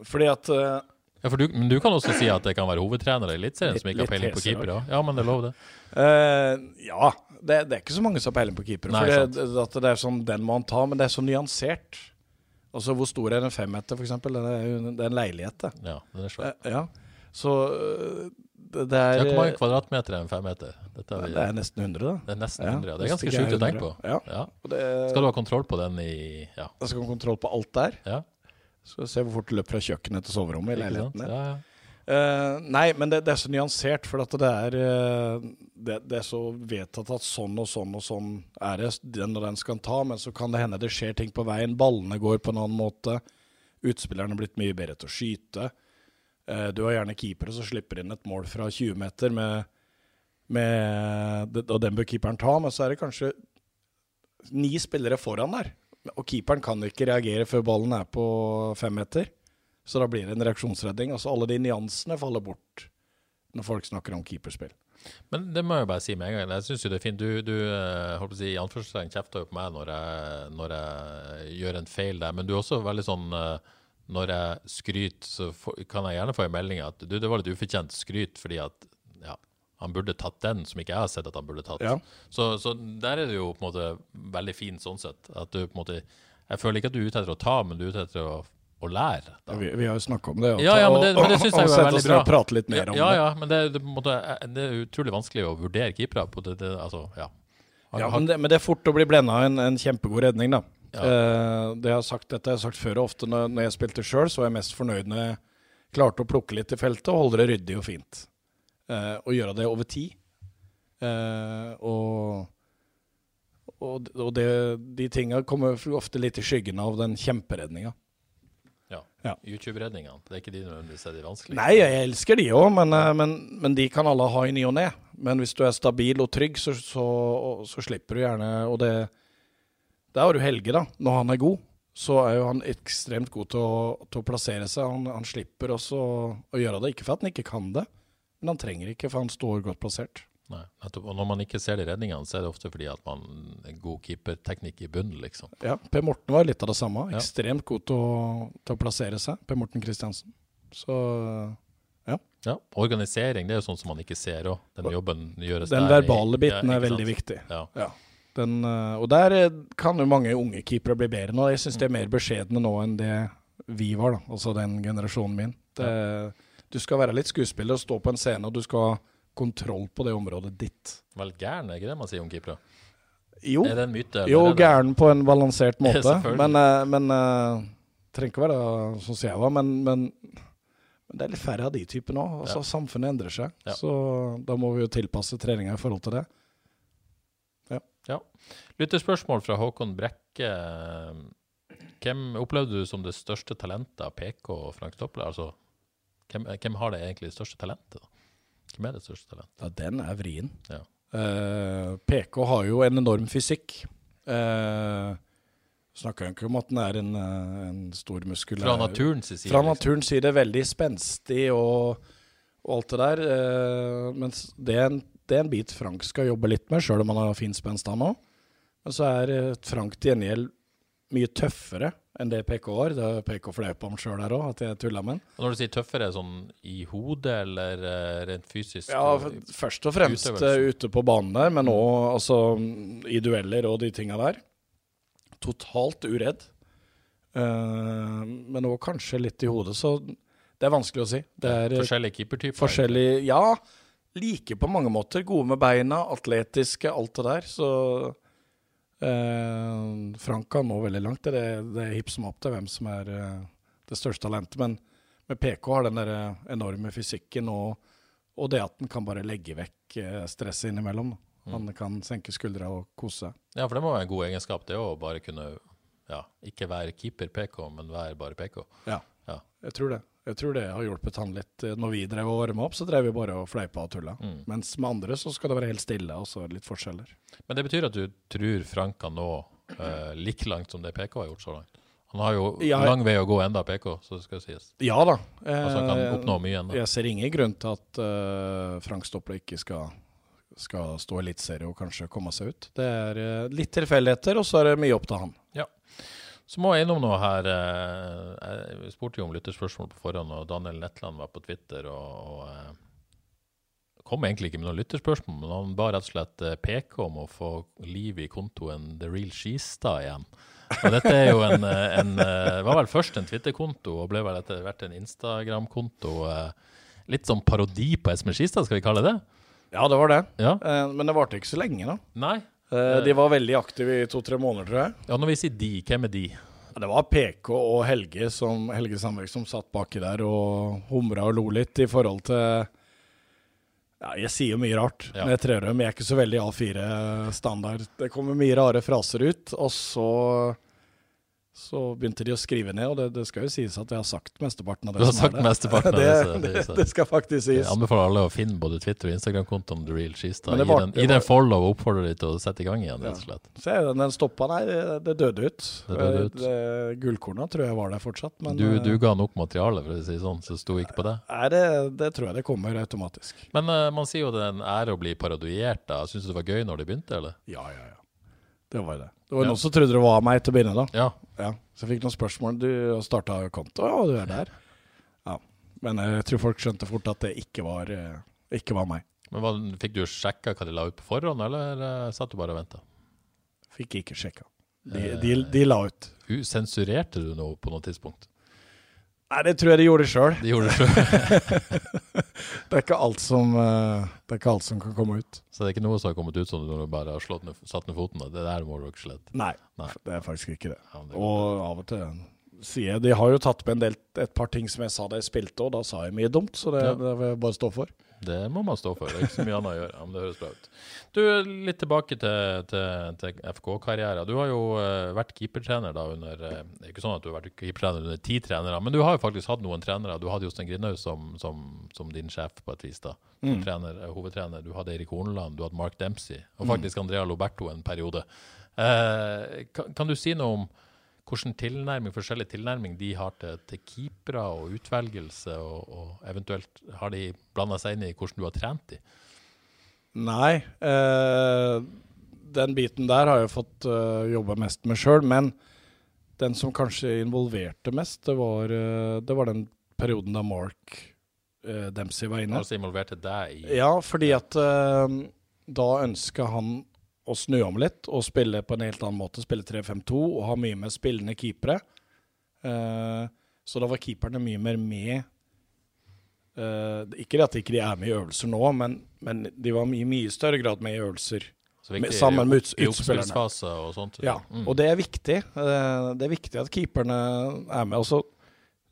Fordi at uh, Ja, for du, men du kan også si at det kan være hovedtrenere i Eliteserien som ikke har peiling på keepere. Ja, men det er lov, det. Uh, ja, det, det er ikke så mange som har peiling på keepere. Nei, For det, at det er sånn den må han ta, men det er så nyansert. Altså Hvor stor er en femmeter, f.eks.? Det er jo det er en leilighet, det. Ja, den er svær. Uh, ja. Så eh, det, det er Hvor mange kvadratmeter er en femmeter? Dette er, Det er nesten 100, da. det er nesten Ja, 100. Ja. Det er ganske sjukt å tenke på. Ja. Ja. Det, Skal du ha kontroll på den i Ja. Jeg skal ha kontroll på alt der. ja. Skal se hvor fort det løper fra kjøkkenet til soverommet i leiligheten din. Ja, ja. Uh, nei, men det, det er så nyansert, for det er uh, det, det er så vedtatt at sånn og sånn og sånn er det den og den skal ta, men så kan det hende det skjer ting på veien. Ballene går på en annen måte. Utspillerne er blitt mye bedre til å skyte. Uh, du har gjerne keepere som slipper inn et mål fra 20 meter, med, med, og den bør keeperen ta, men så er det kanskje ni spillere foran der. Og keeperen kan ikke reagere før ballen er på fem meter. Så da blir det en reaksjonsredning. Altså alle de nyansene faller bort når folk snakker om keeperspill. Men det må jeg bare si med en gang. Jeg synes jo det er fint. Du, du eh, holdt å si, i anførselstegn kjefter jo på meg når jeg, når jeg gjør en feil der. Men du er også veldig sånn eh, Når jeg skryter, så kan jeg gjerne få en melding at du, det var litt ufortjent skryt fordi at ja, han burde tatt den som ikke jeg har sett at han burde tatt. Ja. Så, så der er det jo på en måte veldig fint sånn sett. At du på en måte Jeg føler ikke at du er ute etter å ta, men du er ute etter å, å lære. Da. Vi, vi har jo snakka om det. og Ja, ja, men det, men det synes jeg og er sette oss ned og prate litt mer om ja, det. Ja, men det, det, måte, er- det er utrolig vanskelig å vurdere keepere. på det, altså, ja. Har- Ja, men det, men det er fort å bli blenda av en, en kjempegod redning, da. Ja. Eh, det jeg har sagt, dette har jeg sagt før og ofte når, når jeg spilte sjøl, så var jeg mest fornøyd når jeg klarte å plukke litt i feltet og holde det ryddig og fint. Eh, og gjøre det over tid. Eh, og og, og det, de tinga kommer ofte litt i skyggen av den kjemperedninga. ja. Ja. YouTube-redningene. Det er ikke de nødvendigvis er de vanskelige. Nei, jeg elsker de òg, men, eh, men, men de kan alle ha i ny og ne. Men hvis du er stabil og trygg, så, så, så slipper du gjerne Og det Der har du Helge, da. Når han er god, så er jo han ekstremt god til å, til å plassere seg. Han, han slipper også å gjøre det. Ikke for at han ikke kan det, men han trenger ikke, for han står godt plassert. Nei, nettopp. Og når man ikke ser de redningene, så er det ofte fordi at man er god keeperteknikk i bunnen, liksom. Ja, Per Morten var litt av det samme. Ja. Ekstremt god til å, til å plassere seg. Per Morten Kristiansen. Så Ja, ja. Organisering det er jo sånn som man ikke ser òg. Den jobben gjøres den der Den verbale biten ja, er veldig viktig. Ja. Ja. Den, eh, og der eh, kan jo mange unge keepere bli bedre nå. Jeg syns de er mer beskjedne nå enn det vi var, da. Altså den generasjonen min. Det, Du skal være litt skuespiller og stå på en scene, og du skal ha kontroll på det området ditt. Vel gæren, er ikke det man sier om keepere? Jo, Er det en myte? jo gæren på en balansert måte. Men eh, men uh, trenger ikke være sånn som jeg var, men, men, det er litt færre av de typene òg. Altså, Ja. Samfunnet endrer seg, Ja. så da må vi jo tilpasse treninga i forhold til det. Ja. Lytterspørsmål fra Håkon Brekke. Hvem opplevde du som det største talentet av PK og Frank Stopple? Altså, hvem, hvem har det egentlig største talentet? da? Hvem er det største talentet? Ja, den er vrien. Ja. Uh, PK har jo en enorm fysikk. Uh, Snakker ikke om at den er en, eh, en stor muskulær Fra naturens side? Fra liksom. naturens side veldig spenstig og, og alt det der. Uh, mens det er, en, det er en bit Frank skal jobbe litt med, sjøl om han har fin spenst, han òg. Men så er eh, Frank til gjengjeld mye tøffere enn det PK har. Det er PK flaut på ham sjøl her òg, at jeg tulla med han. Når du sier tøffere, sånn i hodet eller eh, rent fysisk? Ja, først og fremst eh, ute på banen der, men òg altså, i dueller og de tinga der. Totalt uredd. Uh, men òg kanskje litt i hodet, så det er vanskelig å si. Det er eh, Forskjellige keepertyper? forskjellig Ja, like på mange måter. Gode med beina, atletiske, alt det der. Så Eh, Frank kan nå veldig langt. Det er, det er hipp som til hvem som er eh, det største talentet. Men med PK har den der eh, enorme fysikken og, og det at han kan bare legge vekk eh, stresset innimellom. Mm. Han kan senke skuldra og kose seg. Ja, for det må være en god egenskap, det å bare kunne ja, ikke være keeper PK, men være bare PK. Ja, Ja. jeg tror det. Jeg tror det har hjulpet han litt. Når vi drev og varma opp, så drev vi bare og fleipa og tulla. Mm. Mens med andre så skal det være helt stille, og så det litt forskjeller. Men det betyr at du tror Frank kan nå eh, like langt som det PK har gjort så langt? Han har jo Ja, lang vei å gå enda, PK, så det skal sies. Ja da. Altså han kan Eh, oppnå mye enda. Jeg ser ingen grunn til at eh, Frank Stopple ikke skal, skal stå i eliteserie og kanskje komme seg ut. Det er eh, litt tilfeldigheter, og så er det mye opp til han. Så må jeg innom noe her. eh, Jeg spurte jo om lytterspørsmål på forhånd, og Daniel Netland var på Twitter og, og eh, kom egentlig ikke med noen lytterspørsmål, men han ba rett og slett eh, PK om å få liv i kontoen The Real Skistad igjen. Og dette er jo en, en var vel først en Twitter-konto, og ble vel etter hvert en Instagram-konto. Litt sånn parodi på Espen Skistad, skal vi kalle det? Ja, det var det. Ja? Men det varte ikke så lenge, da. Nei? Eh, de var veldig aktive i to-tre måneder, tror jeg. Ja, når vi sier de, hvem er de? Ja, Det var PK og Helge som, Helge Sandberg som satt baki der og humra og lo litt i forhold til Ja, jeg sier jo mye rart Ja. når jeg trer dem. Jeg er ikke så veldig A4-standard. Det kommer mye rare fraser ut, og så så begynte de å skrive ned, og det, det skal jo sies at jeg har sagt mesteparten av det Du har sagt det. mesteparten av det, det, det det, det skal faktisk sies. Jeg anbefaler alle å finne både Twitter- og Instagram-kontoen The Real Cheese. Da. Var, Gi den, den follow og oppfordrer dem til å sette i gang igjen, rett og slett. Se, den, den stoppa, der. det, døde ut. Det døde ut. Eh, Gullkorna tror jeg var der fortsatt, men Du, eh, du ga nok materiale, for å si sånn, så sto ikke på det. Nei, det, det tror jeg det kommer automatisk. Men uh, man sier jo det er en ære å bli parodiert. da. Syns du det var gøy når det begynte, eller? Ja, ja, ja. Det var det. Det var Ja. noen som trodde det var meg til å begynne, da. Ja. Ja. Så jeg fikk noen spørsmål. Du starta konto, ja, du er der. Ja. Men jeg tror folk skjønte fort at det ikke var, eh, ikke var meg. Men hva, Fikk du sjekka hva de la ut på forhånd, eller eh, satt du bare og venta? Fikk ikke sjekka. De, de, de la ut. Sensurerte du noe på noe tidspunkt? Nei, det tror jeg de gjorde sjøl. De gjorde det sjøl. Det er ikke alt som eh, Det er ikke alt som kan komme ut. Så det er ikke noe som har kommet ut sånn når du bare har slått ned, satt ned foten? da. Det der må du ikke slette. Nei, Nei. det er faktisk ikke det. Ja, det og Og av og til sier jeg De har jo tatt med en del, et par ting som jeg sa da jeg spilte, og da sa jeg mye dumt, så det, Ja. det vil jeg bare stå for. Det må man stå for. Det er ikke så mye annet å gjøre. Men det høres bra ut. Du, Litt tilbake til, til, til FK-karrieren. Du har jo eh, vært keepertrener da under eh, Det er ikke sånn at du har vært keepertrener under ti trenere, men du har jo faktisk hatt noen trenere. Du hadde Jostein Grindhaug som, som, som din sjef på et vis. da. mm. trener, eh, hovedtrener. Du hadde Erik Horneland, du hadde Mark Dempsey, og faktisk Andrea Loberto en periode. Eh, kan, kan du si noe om hvordan tilnærming, forskjellig tilnærming de har til, til keepere og utvelgelse, og, og eventuelt har de blanda seg inn i hvordan du har trent de? Nei. Eh, den biten der har jeg fått eh, jobbe mest med sjøl, men den som kanskje involverte mest, det var, eh, det var den perioden da Mark eh, Dempsey var inne. Altså involverte deg i Ja, fordi at eh, da ønska han å snu om litt og spille på en helt annen måte. Spille 3-5-2 og ha mye mer spillende keepere. Eh, så da var keeperne mye mer med. Uh, ikke at ikke er med i øvelser nå, men, men de var i mye større grad med i øvelser. viktig med- sammen med utspillerne. og sånt. Ja, Mm. og det er viktig. Uh, Det er viktig at keeperne er med. Altså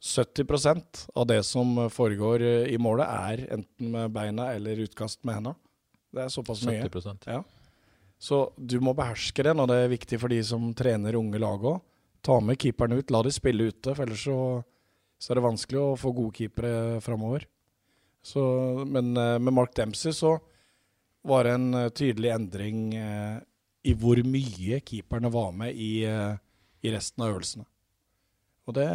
70% av det som foregår i målet, er enten med beina eller utkast med henda. Det er såpass mye. 70 Ja. Så du må beherske det når det er viktig for de som trener unge lag òg. Ta med keeperne ut, la de spille ute, for ellers så, så er det vanskelig å få gode keepere framover. Men eh, med Mark Dempsey så var det en eh, tydelig endring eh, i hvor mye keeperne var med i, eh, i resten av øvelsene. Og det,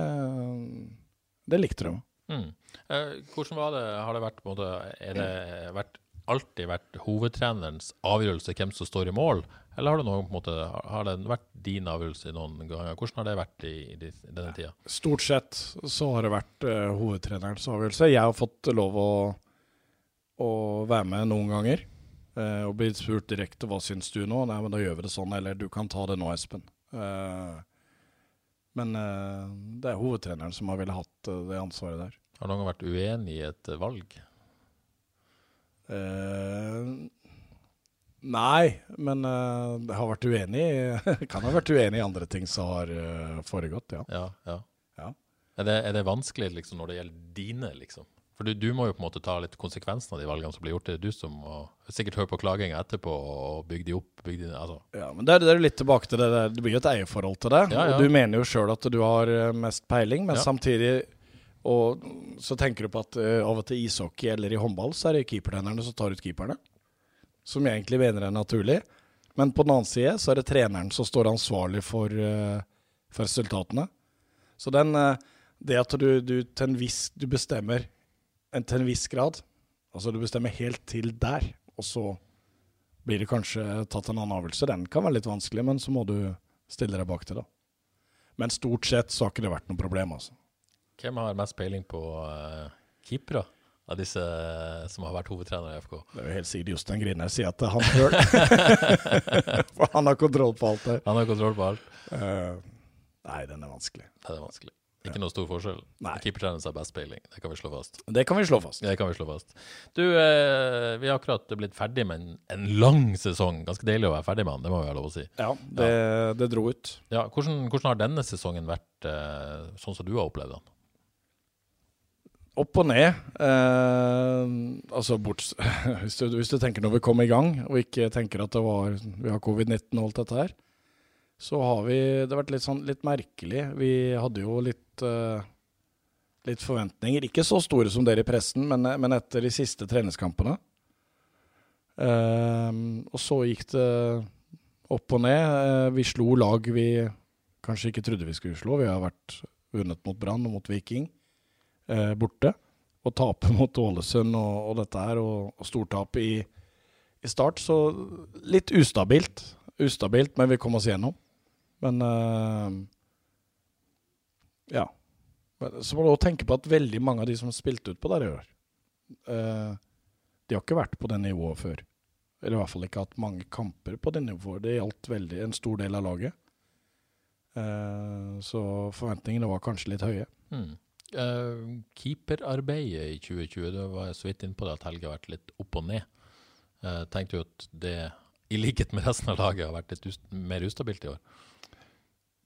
det likte de. Mm. Eh, hvordan var det? Har det vært, måte, er det vært, alltid vært hovedtrenerens avgjørelse hvem som står i mål, eller har det, noen, måte, har det vært din avgjørelse noen ganger? Hvordan har det vært i, i, denne tida? Stort sett så har det vært uh, hovedtrenerens avgjørelse. Jeg har fått lov å, å være med noen ganger. Uh, og blitt spurt direkte hva syns du nå? Nei, men da gjør vi det sånn. Eller du kan ta det nå, Espen. Uh, men det er hovedtreneren som har villet hatt det ansvaret der. Har noen vært uenig i et valg? Eh, Nei, men jeg har vært uenig Kan ha vært uenig i andre ting som har uh, foregått, ja. Ja, ja. Ja. Er, det, er det vanskelig liksom, når det gjelder dine, liksom? For du, du, må jo på en måte ta litt konsekvensen av de valgene som blir gjort. Det er du som må sikkert høre på klaginga etterpå og bygge de opp. Bygge de, altså. Ja, men det er, det er litt tilbake til det. Det blir jo et eierforhold til det. Ja, ja. Og du mener jo sjøl at du har eh, mest peiling, men samtidig og så tenker du på at uh, av og til i ishockey eller i håndball så er det keepertrenerne som tar ut keeperne. Som jeg egentlig mener er naturlig. Men på den annen side så er det treneren som står ansvarlig for, uh, for resultatene. Så den, uh, det at du, du til en viss Du bestemmer en, til en viss grad. Altså du bestemmer helt til der, og så blir det kanskje tatt en annen avgjørelse. Den kan være litt vanskelig, men så må du stille deg bak til, da. Men stort sett så har ikke det vært noe problem, altså. Hvem har mest peiling på uh, keepere av disse som har vært hovedtrenere i FK? Det er jo helt sikkert Jostein Griner sier at han sjøl. For han har kontroll på alt det. Han har kontroll på alt. Uh, nei, den er vanskelig. Det er vanskelig. Ikke noe stor forskjell. Keepertreneren har best peiling. Det kan vi slå fast. Det kan vi slå fast. Det kan vi slå fast. Du, eh, vi har akkurat blitt ferdig med en, en lang sesong. Ganske deilig å være ferdig med den, det må vi ha lov å si. Ja, det, det dro ut. Ja, hvordan, hvordan har denne sesongen vært eh, sånn som du har opplevd den? Opp og ned. Eh, altså bort, hvis, du, hvis du tenker når vi kom i gang, og ikke tenker at det var, vi har covid-19 og alt dette her, så har vi Det har vært litt, sånn, litt merkelig. Vi hadde jo litt, eh, litt forventninger. Ikke så store som dere i pressen, men, men etter de siste treningskampene. Eh, og så gikk det opp og ned. Eh, vi slo lag vi kanskje ikke trodde vi skulle slå. Vi har vært vunnet mot Brann og mot Viking eh, borte. Og tape mot Ålesund og, og dette her, og, og stortap i, i start. Så litt ustabilt. Ustabilt, men vi kom oss gjennom. Men eh, Ja. Så må du også tenke på at veldig mange av de som spilte ut på der i år, eh, de har ikke vært på det nivået før. Eller i hvert fall ikke hatt mange kamper på det nivået. Det gjaldt veldig en stor del av laget. Eh, så forventningene var kanskje litt høye. Hmm. Eh, keeperarbeidet i 2020, Du var så vidt inne på det at Helge har vært litt opp og ned. Uh, tenkte jo at det, i likhet med resten av laget, har vært litt ust mer ustabilt i år.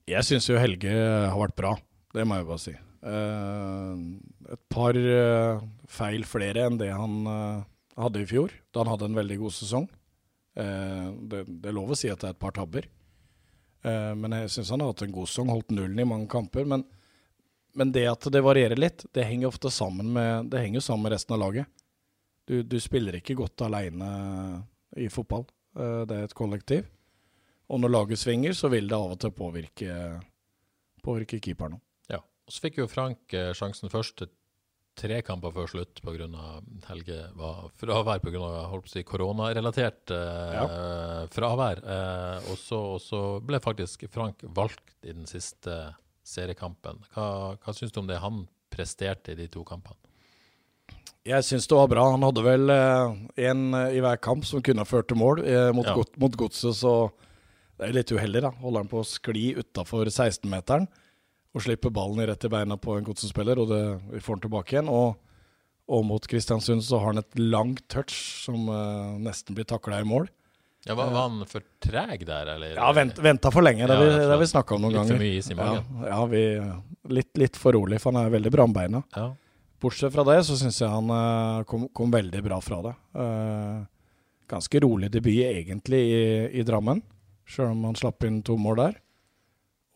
Jeg syns jo Helge har vært bra, det må jeg bare si. Uh, et par uh, feil flere enn det han hadde i fjor, da han hadde en veldig god sesong. Det, det er lov å si at det er et par tabber. Men jeg syns han har hatt en god sesong, holdt nullen i mange kamper. Men, men det at det varierer litt, det henger ofte sammen med, det henger sammen med resten av laget. Du, du spiller ikke godt aleine i fotball. Eh, det er et kollektiv. Og når laget svinger, så vil det av og til påvirke, påvirke keeperen. Ja. Og så fikk jo Frank eh, sjansen først til tre kamper før slutt pga. Helge var fravær pga. Si, koronarelatert eh, fravær. Eh, og, så, og så ble faktisk Frank valgt i den siste seriekampen. Hva, hva syns du om det han presterte i de to kampene? Jeg syns det var bra. Han hadde vel én i hver kamp som kunne ha ført til mål. Eh, mot, Ja. godt, mot godset, så det er litt uheldig, da. Holder han på å skli utafor 16-meteren og slipper ballen rett i beina på en godsespiller, og det, vi får den tilbake igjen. Og, og mot Kristiansund så har han et langt touch som eh, nesten blir takla i mål. Ja, var, var han for treg der, eller? Ja, vent, venta for lenge. Det har Ja, vi, vi snakka om noen Litt ganger. for mye is i magen. Ja, ja vi, litt, litt for rolig, for han er veldig bra med beina. Ja. Bortsett fra det, så syns jeg han eh, kom, kom veldig bra fra det. Eh, ganske rolig debut egentlig i, i Drammen, sjøl om han slapp inn to mål der.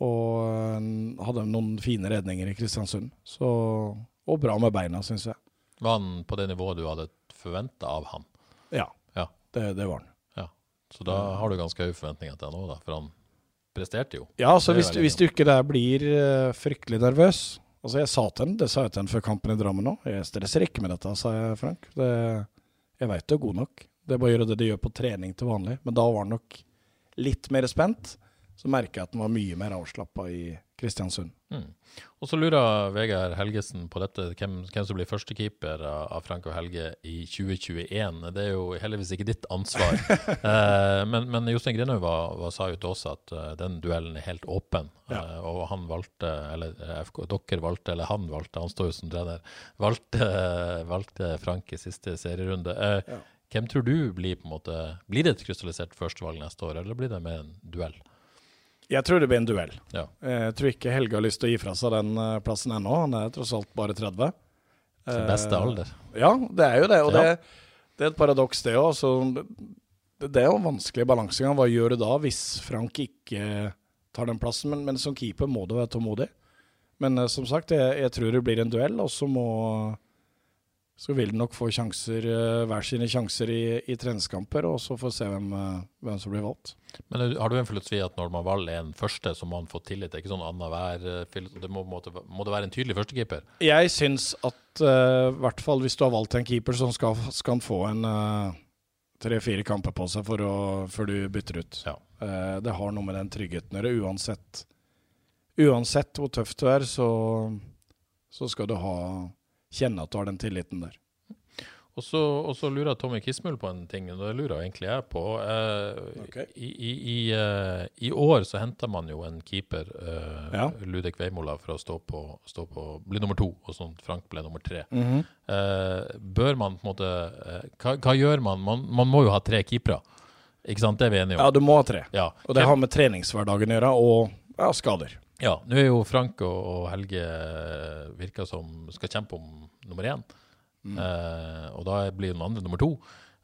Og eh, hadde noen fine redninger i Kristiansund. Så, og bra med beina, syns jeg. Var han på det nivået du hadde forventa av han? Ja, Ja. Det, det var han. Så da har du ganske høye forventninger til han òg. For han presterte jo. Ja, så hvis, hvis du ikke der blir eh, fryktelig nervøs Altså Jeg sa til han, det sa jeg til han før kampen i Drammen òg. Jeg stresser ikke med dette, sa jeg, Frank. Det, jeg veit du er god nok. Det er bare å gjøre det de gjør på trening til vanlig. Men da var han nok litt mer spent. Så merker jeg at han var mye mer avslappa i Kristiansund. Mm. Og så lurer Vegard Helgesen på dette, hvem, hvem som blir førstekeeper av, Frank og Helge i 2021. Det er jo heldigvis ikke ditt ansvar. eh, men, men Jostein Grinhaug sa jo til oss at uh, den duellen er helt åpen. Ja. Uh, og han valgte, eller eh, FK, dere valgte, eller han valgte, han står jo som trener, valgte, valgte Frank i siste serierunde. Ja. Hvem tror du blir på en måte Blir det et krystallisert førstevalg neste år, eller blir det mer en duell? Jeg tror det blir en duell. Ja. Jeg tror ikke Helge har lyst til å gi fra seg den eh, plassen ennå. Han er tross alt bare 30. Sin beste Eh, alder. Ja, det er jo det. Og Ja. det, det er et paradoks, det òg. Det, er jo en vanskelig balansegang. Hva gjør du da hvis Frank ikke tar den plassen? Men, men som keeper må du være tålmodig. Men eh, som sagt, jeg, jeg tror det blir en duell, og så må så vil de nok få sjanser, eh, hver sine sjanser i, i treningskamper, og så får vi se hvem, eh, hvem som blir valgt. Men er- har du en filosofi at når man valger en første, så må man få tillit? Det er ikke sånn annenhver eh. Det må, må det være en tydelig førstekeeper? Jeg syns at eh, i hvert fall hvis du har valgt en keeper, så skal, skal han få en uh, tre-fire kamper på seg for å, før du bytter ut. Ja. Uh, det har noe med den tryggheten å gjøre. Uansett, uansett hvor tøft du er, så, så skal du ha, kjenne at du har den tilliten der. Og så, lurer Tommy Kismul på en ting, og det lurer egentlig jeg på. Eh, okay. I, i, i, eh, I år så henta man jo en keeper, eh, Ja. Ludek Veimola, for å stå på, stå på bli nummer to, og sånn Frank ble nummer tre. Mhm. Eh, bør man på en måte eh, hva, hva gjør man? man? Man må jo ha tre keepere, ikke sant? Det er vi enige om. Ja, du må ha tre. Ja. Og det har med treningshverdagen å gjøre, og ja, skader. Ja, nå er jo Frank og, Helge eh, virker som skal kjempe om nummer én. Eh, og da blir den andre nummer to.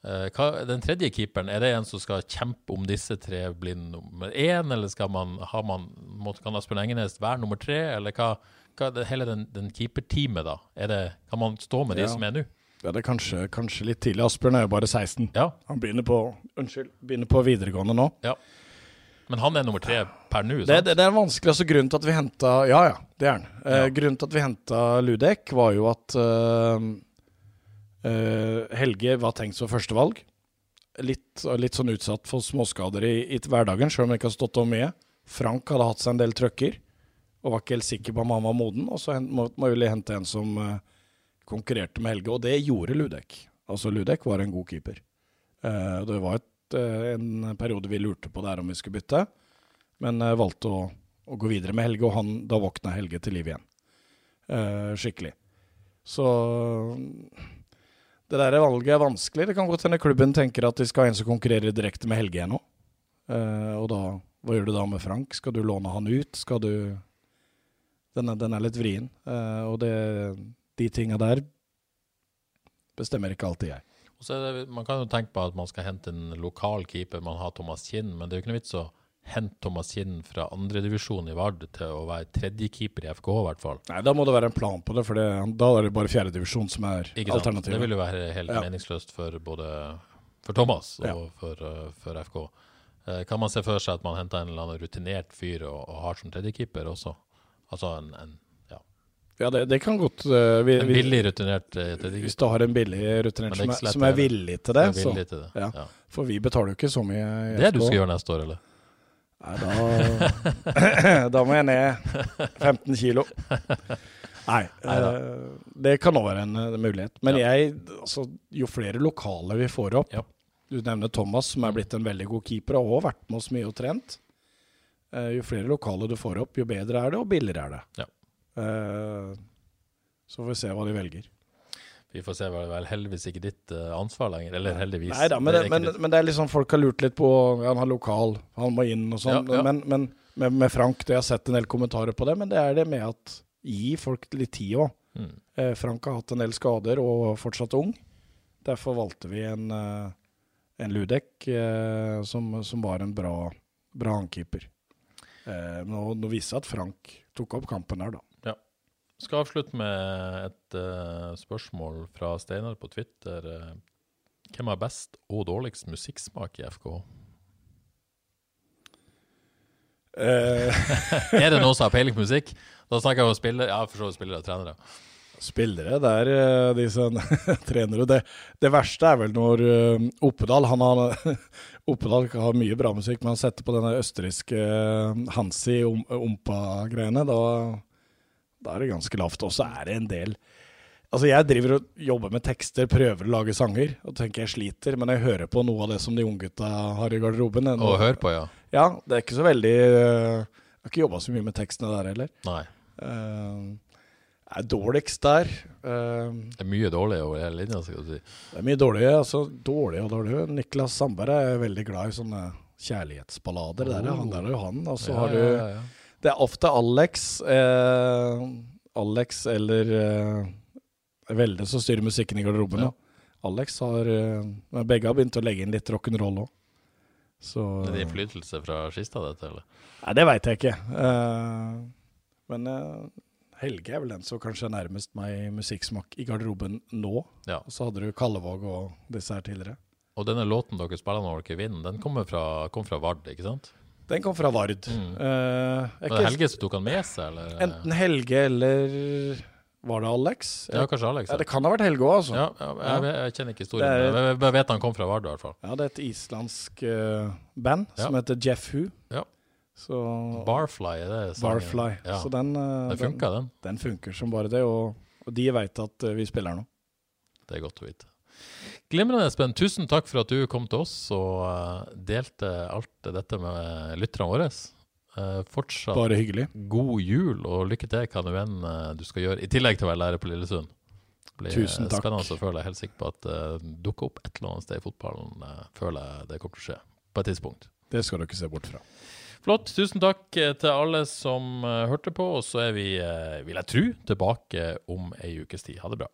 Eh, hva, den tredje keeperen, er det en som skal kjempe om disse tre blir nummer én, eller skal man, har man, må, kan Asbjørn Engenes være nummer tre, eller hva, hva det, hele den, den keeperteamet, da? Er det, kan man stå med de Ja. som er nå? Ja, det er kanskje, kanskje litt tidlig. Asbjørn er jo bare 16. Ja. Han begynner på, unnskyld, begynner på videregående nå. ja. Men han er nummer tre per nå, Det, det, det er vanskelig. altså Grunnen til at vi henta Ja, ja, det er han. Eh, Ja. grunnen til at vi henta Ludek, var jo at eh, eh, Helge var tenkt som førstevalg. Litt, litt sånn utsatt for småskader i, i hverdagen, sjøl om han ikke har stått om mye. Frank hadde hatt seg en del trøkker og var ikke helt sikker på om han var moden. Og så må, må vi hente en som eh, konkurrerte med Helge, og det gjorde Ludek. Altså Ludek var en god keeper. Eh, det var et, en periode vi lurte på der om vi skulle bytte men eh, valgte å, å gå videre med Helge, og han, da våkna Helge til liv igjen. Eh, skikkelig. Så det der valget er vanskelig. Det kan godt hende klubben tenker at de skal ha en som konkurrerer direkte med Helge igjen nå. Eh, og da, hva gjør du da med Frank? Skal du låne han ut? Skal du Den er, den er litt vrien. Eh, og det, de tinga der bestemmer ikke alltid jeg. Det, man kan jo tenke på at man skal hente en lokal keeper. Man har Thomas Kinn, men det er jo ikke noe vits å hente Thomas Kinn fra andredivisjon i Vard til å være tredjekeeper i FK, i hvert fall. Nei, Da må det være en plan på det, for det, da er det bare fjerdedivisjon som er alternativet. Det vil jo være helt Ja. meningsløst for både for Thomas og Ja. for, uh, for FK. Eh, kan man se for seg at man henter en eller annen rutinert fyr og, og har som tredjekeeper også? Altså en, en, ja, Ja, det, det kan godt uh, vi, en billig rutinert uh, Hvis du har en billig rutinert er som, er- som er villig til det, så villig til det. ja. Ja. For vi betaler jo ikke så mye i Det er du skal gjøre neste år, eller? Nei, da, da må jeg ned 15 kilo. Nei, eh, det kan òg være en uh, mulighet. Men jeg, altså, jo flere lokale vi får opp Ja. Du nevner Thomas, som er blitt en veldig god keeper og har vært med oss mye og trent. Uh, jo flere lokale du får opp, jo bedre er det, og billigere er det. Ja. Eh, så får vi se hva de velger. Vi får se, vel, vel heldigvis ikke ditt eh, ansvar lenger. Eller heldigvis. Nei da, men, Det det, men, men det er liksom folk har lurt litt på ja, Han har lokal, han må inn og sånn. Ja, ja. Men, men med, med Frank, det jeg har sett en del kommentarer på det, men det er det med at gi folk litt tid òg. Mm. Eh, Frank har hatt en del skader og fortsatt ung. Derfor valgte vi en, en Ludek eh, som, som var en bra, bra håndkeeper. Eh, nå, nå viser det at Frank tok opp kampen her, da. Skal avslutte med et uh, spørsmål fra Steinar på Twitter. Eh, hvem har best og dårligst musikksmak i FK? Eh, er det noen som har peiling på musikk? Da snakker jeg om spillere, ja, for så vidt spillere og trenere. Spillere, det er de som trener. Det, det verste er vel når Oppedal han har, Oppedal har mye bra musikk, men han setter på denne østerrikske Hansi om- Ompa-greiene. Da, da er det ganske lavt. Og så er det en del Altså Jeg driver og jobber med tekster, prøver å lage sanger, og tenker jeg sliter, men jeg hører på noe av det som de unggutta har i garderoben. Og hør på, ja. Ja, det er ikke så veldig uh, Jeg har ikke jobba så mye med tekstene der heller. Nei. Eh, er dårligst der. Uh, det er mye dårlig over hele linja, skal du si. Det er mye dårlig, altså dårlig og dårlig. Niklas Sandberg er veldig glad i sånne kjærlighetsballader. Oh. Der, han, der er jo han. Og så ja, har du ja, ja, Det er ofte Alex. Eh, Alex eller eh, Velde som styrer musikken i garderoben. Alex har eh, Begge har begynt å legge inn litt rock'n'roll òg. Så, er det innflytelse fra Skista, dette? eller? Nei, det veit jeg ikke. Uh, men uh, Helge er vel den som kanskje er nærmest meg musikksmak i garderoben nå. Ja. Og så hadde du Kallevåg og disse her tidligere. Og denne låten dere spiller når dere vinner, den kommer fra, kom fra Vard, ikke sant? Den kom fra Vard. Mm. Uh, Var det Helge som tok han med seg, eller? Enten Helge eller var det Alex? Ja, kanskje Alex. Ja. det kan ha vært Helge òg, altså. Ja, ja, jeg, jeg, kjenner ikke historien, er, men jeg, jeg vet han kom fra Vard, i hvert fall. Ja, det er et islandsk uh, band som heter Jeff Who. Ja. Så, Barfly, er det sangen? Barfly. Så den, uh, den funker, den. Den funker som bare det, og, og de veit at vi spiller nå. Det er godt å vite. Glimrende, Espen. Tusen takk for at du kom til oss og delte alt dette med lytterne våre. Uh, fortsatt Bare hyggelig. god jul og lykke til hva du enn uh, du skal gjøre, i tillegg til å være lærer på Lillesund. Det blir Tusen takk. spennende å føle. Jeg er helt sikker på at det uh, dukker opp et eller annet sted i fotballen. Uh, føler jeg det kommer til å skje på et tidspunkt. Det skal du ikke se bort fra. Flott. Tusen takk til alle som hørte på. Og så er vi, vil jeg tro, tilbake om ei ukes tid. Ha det bra.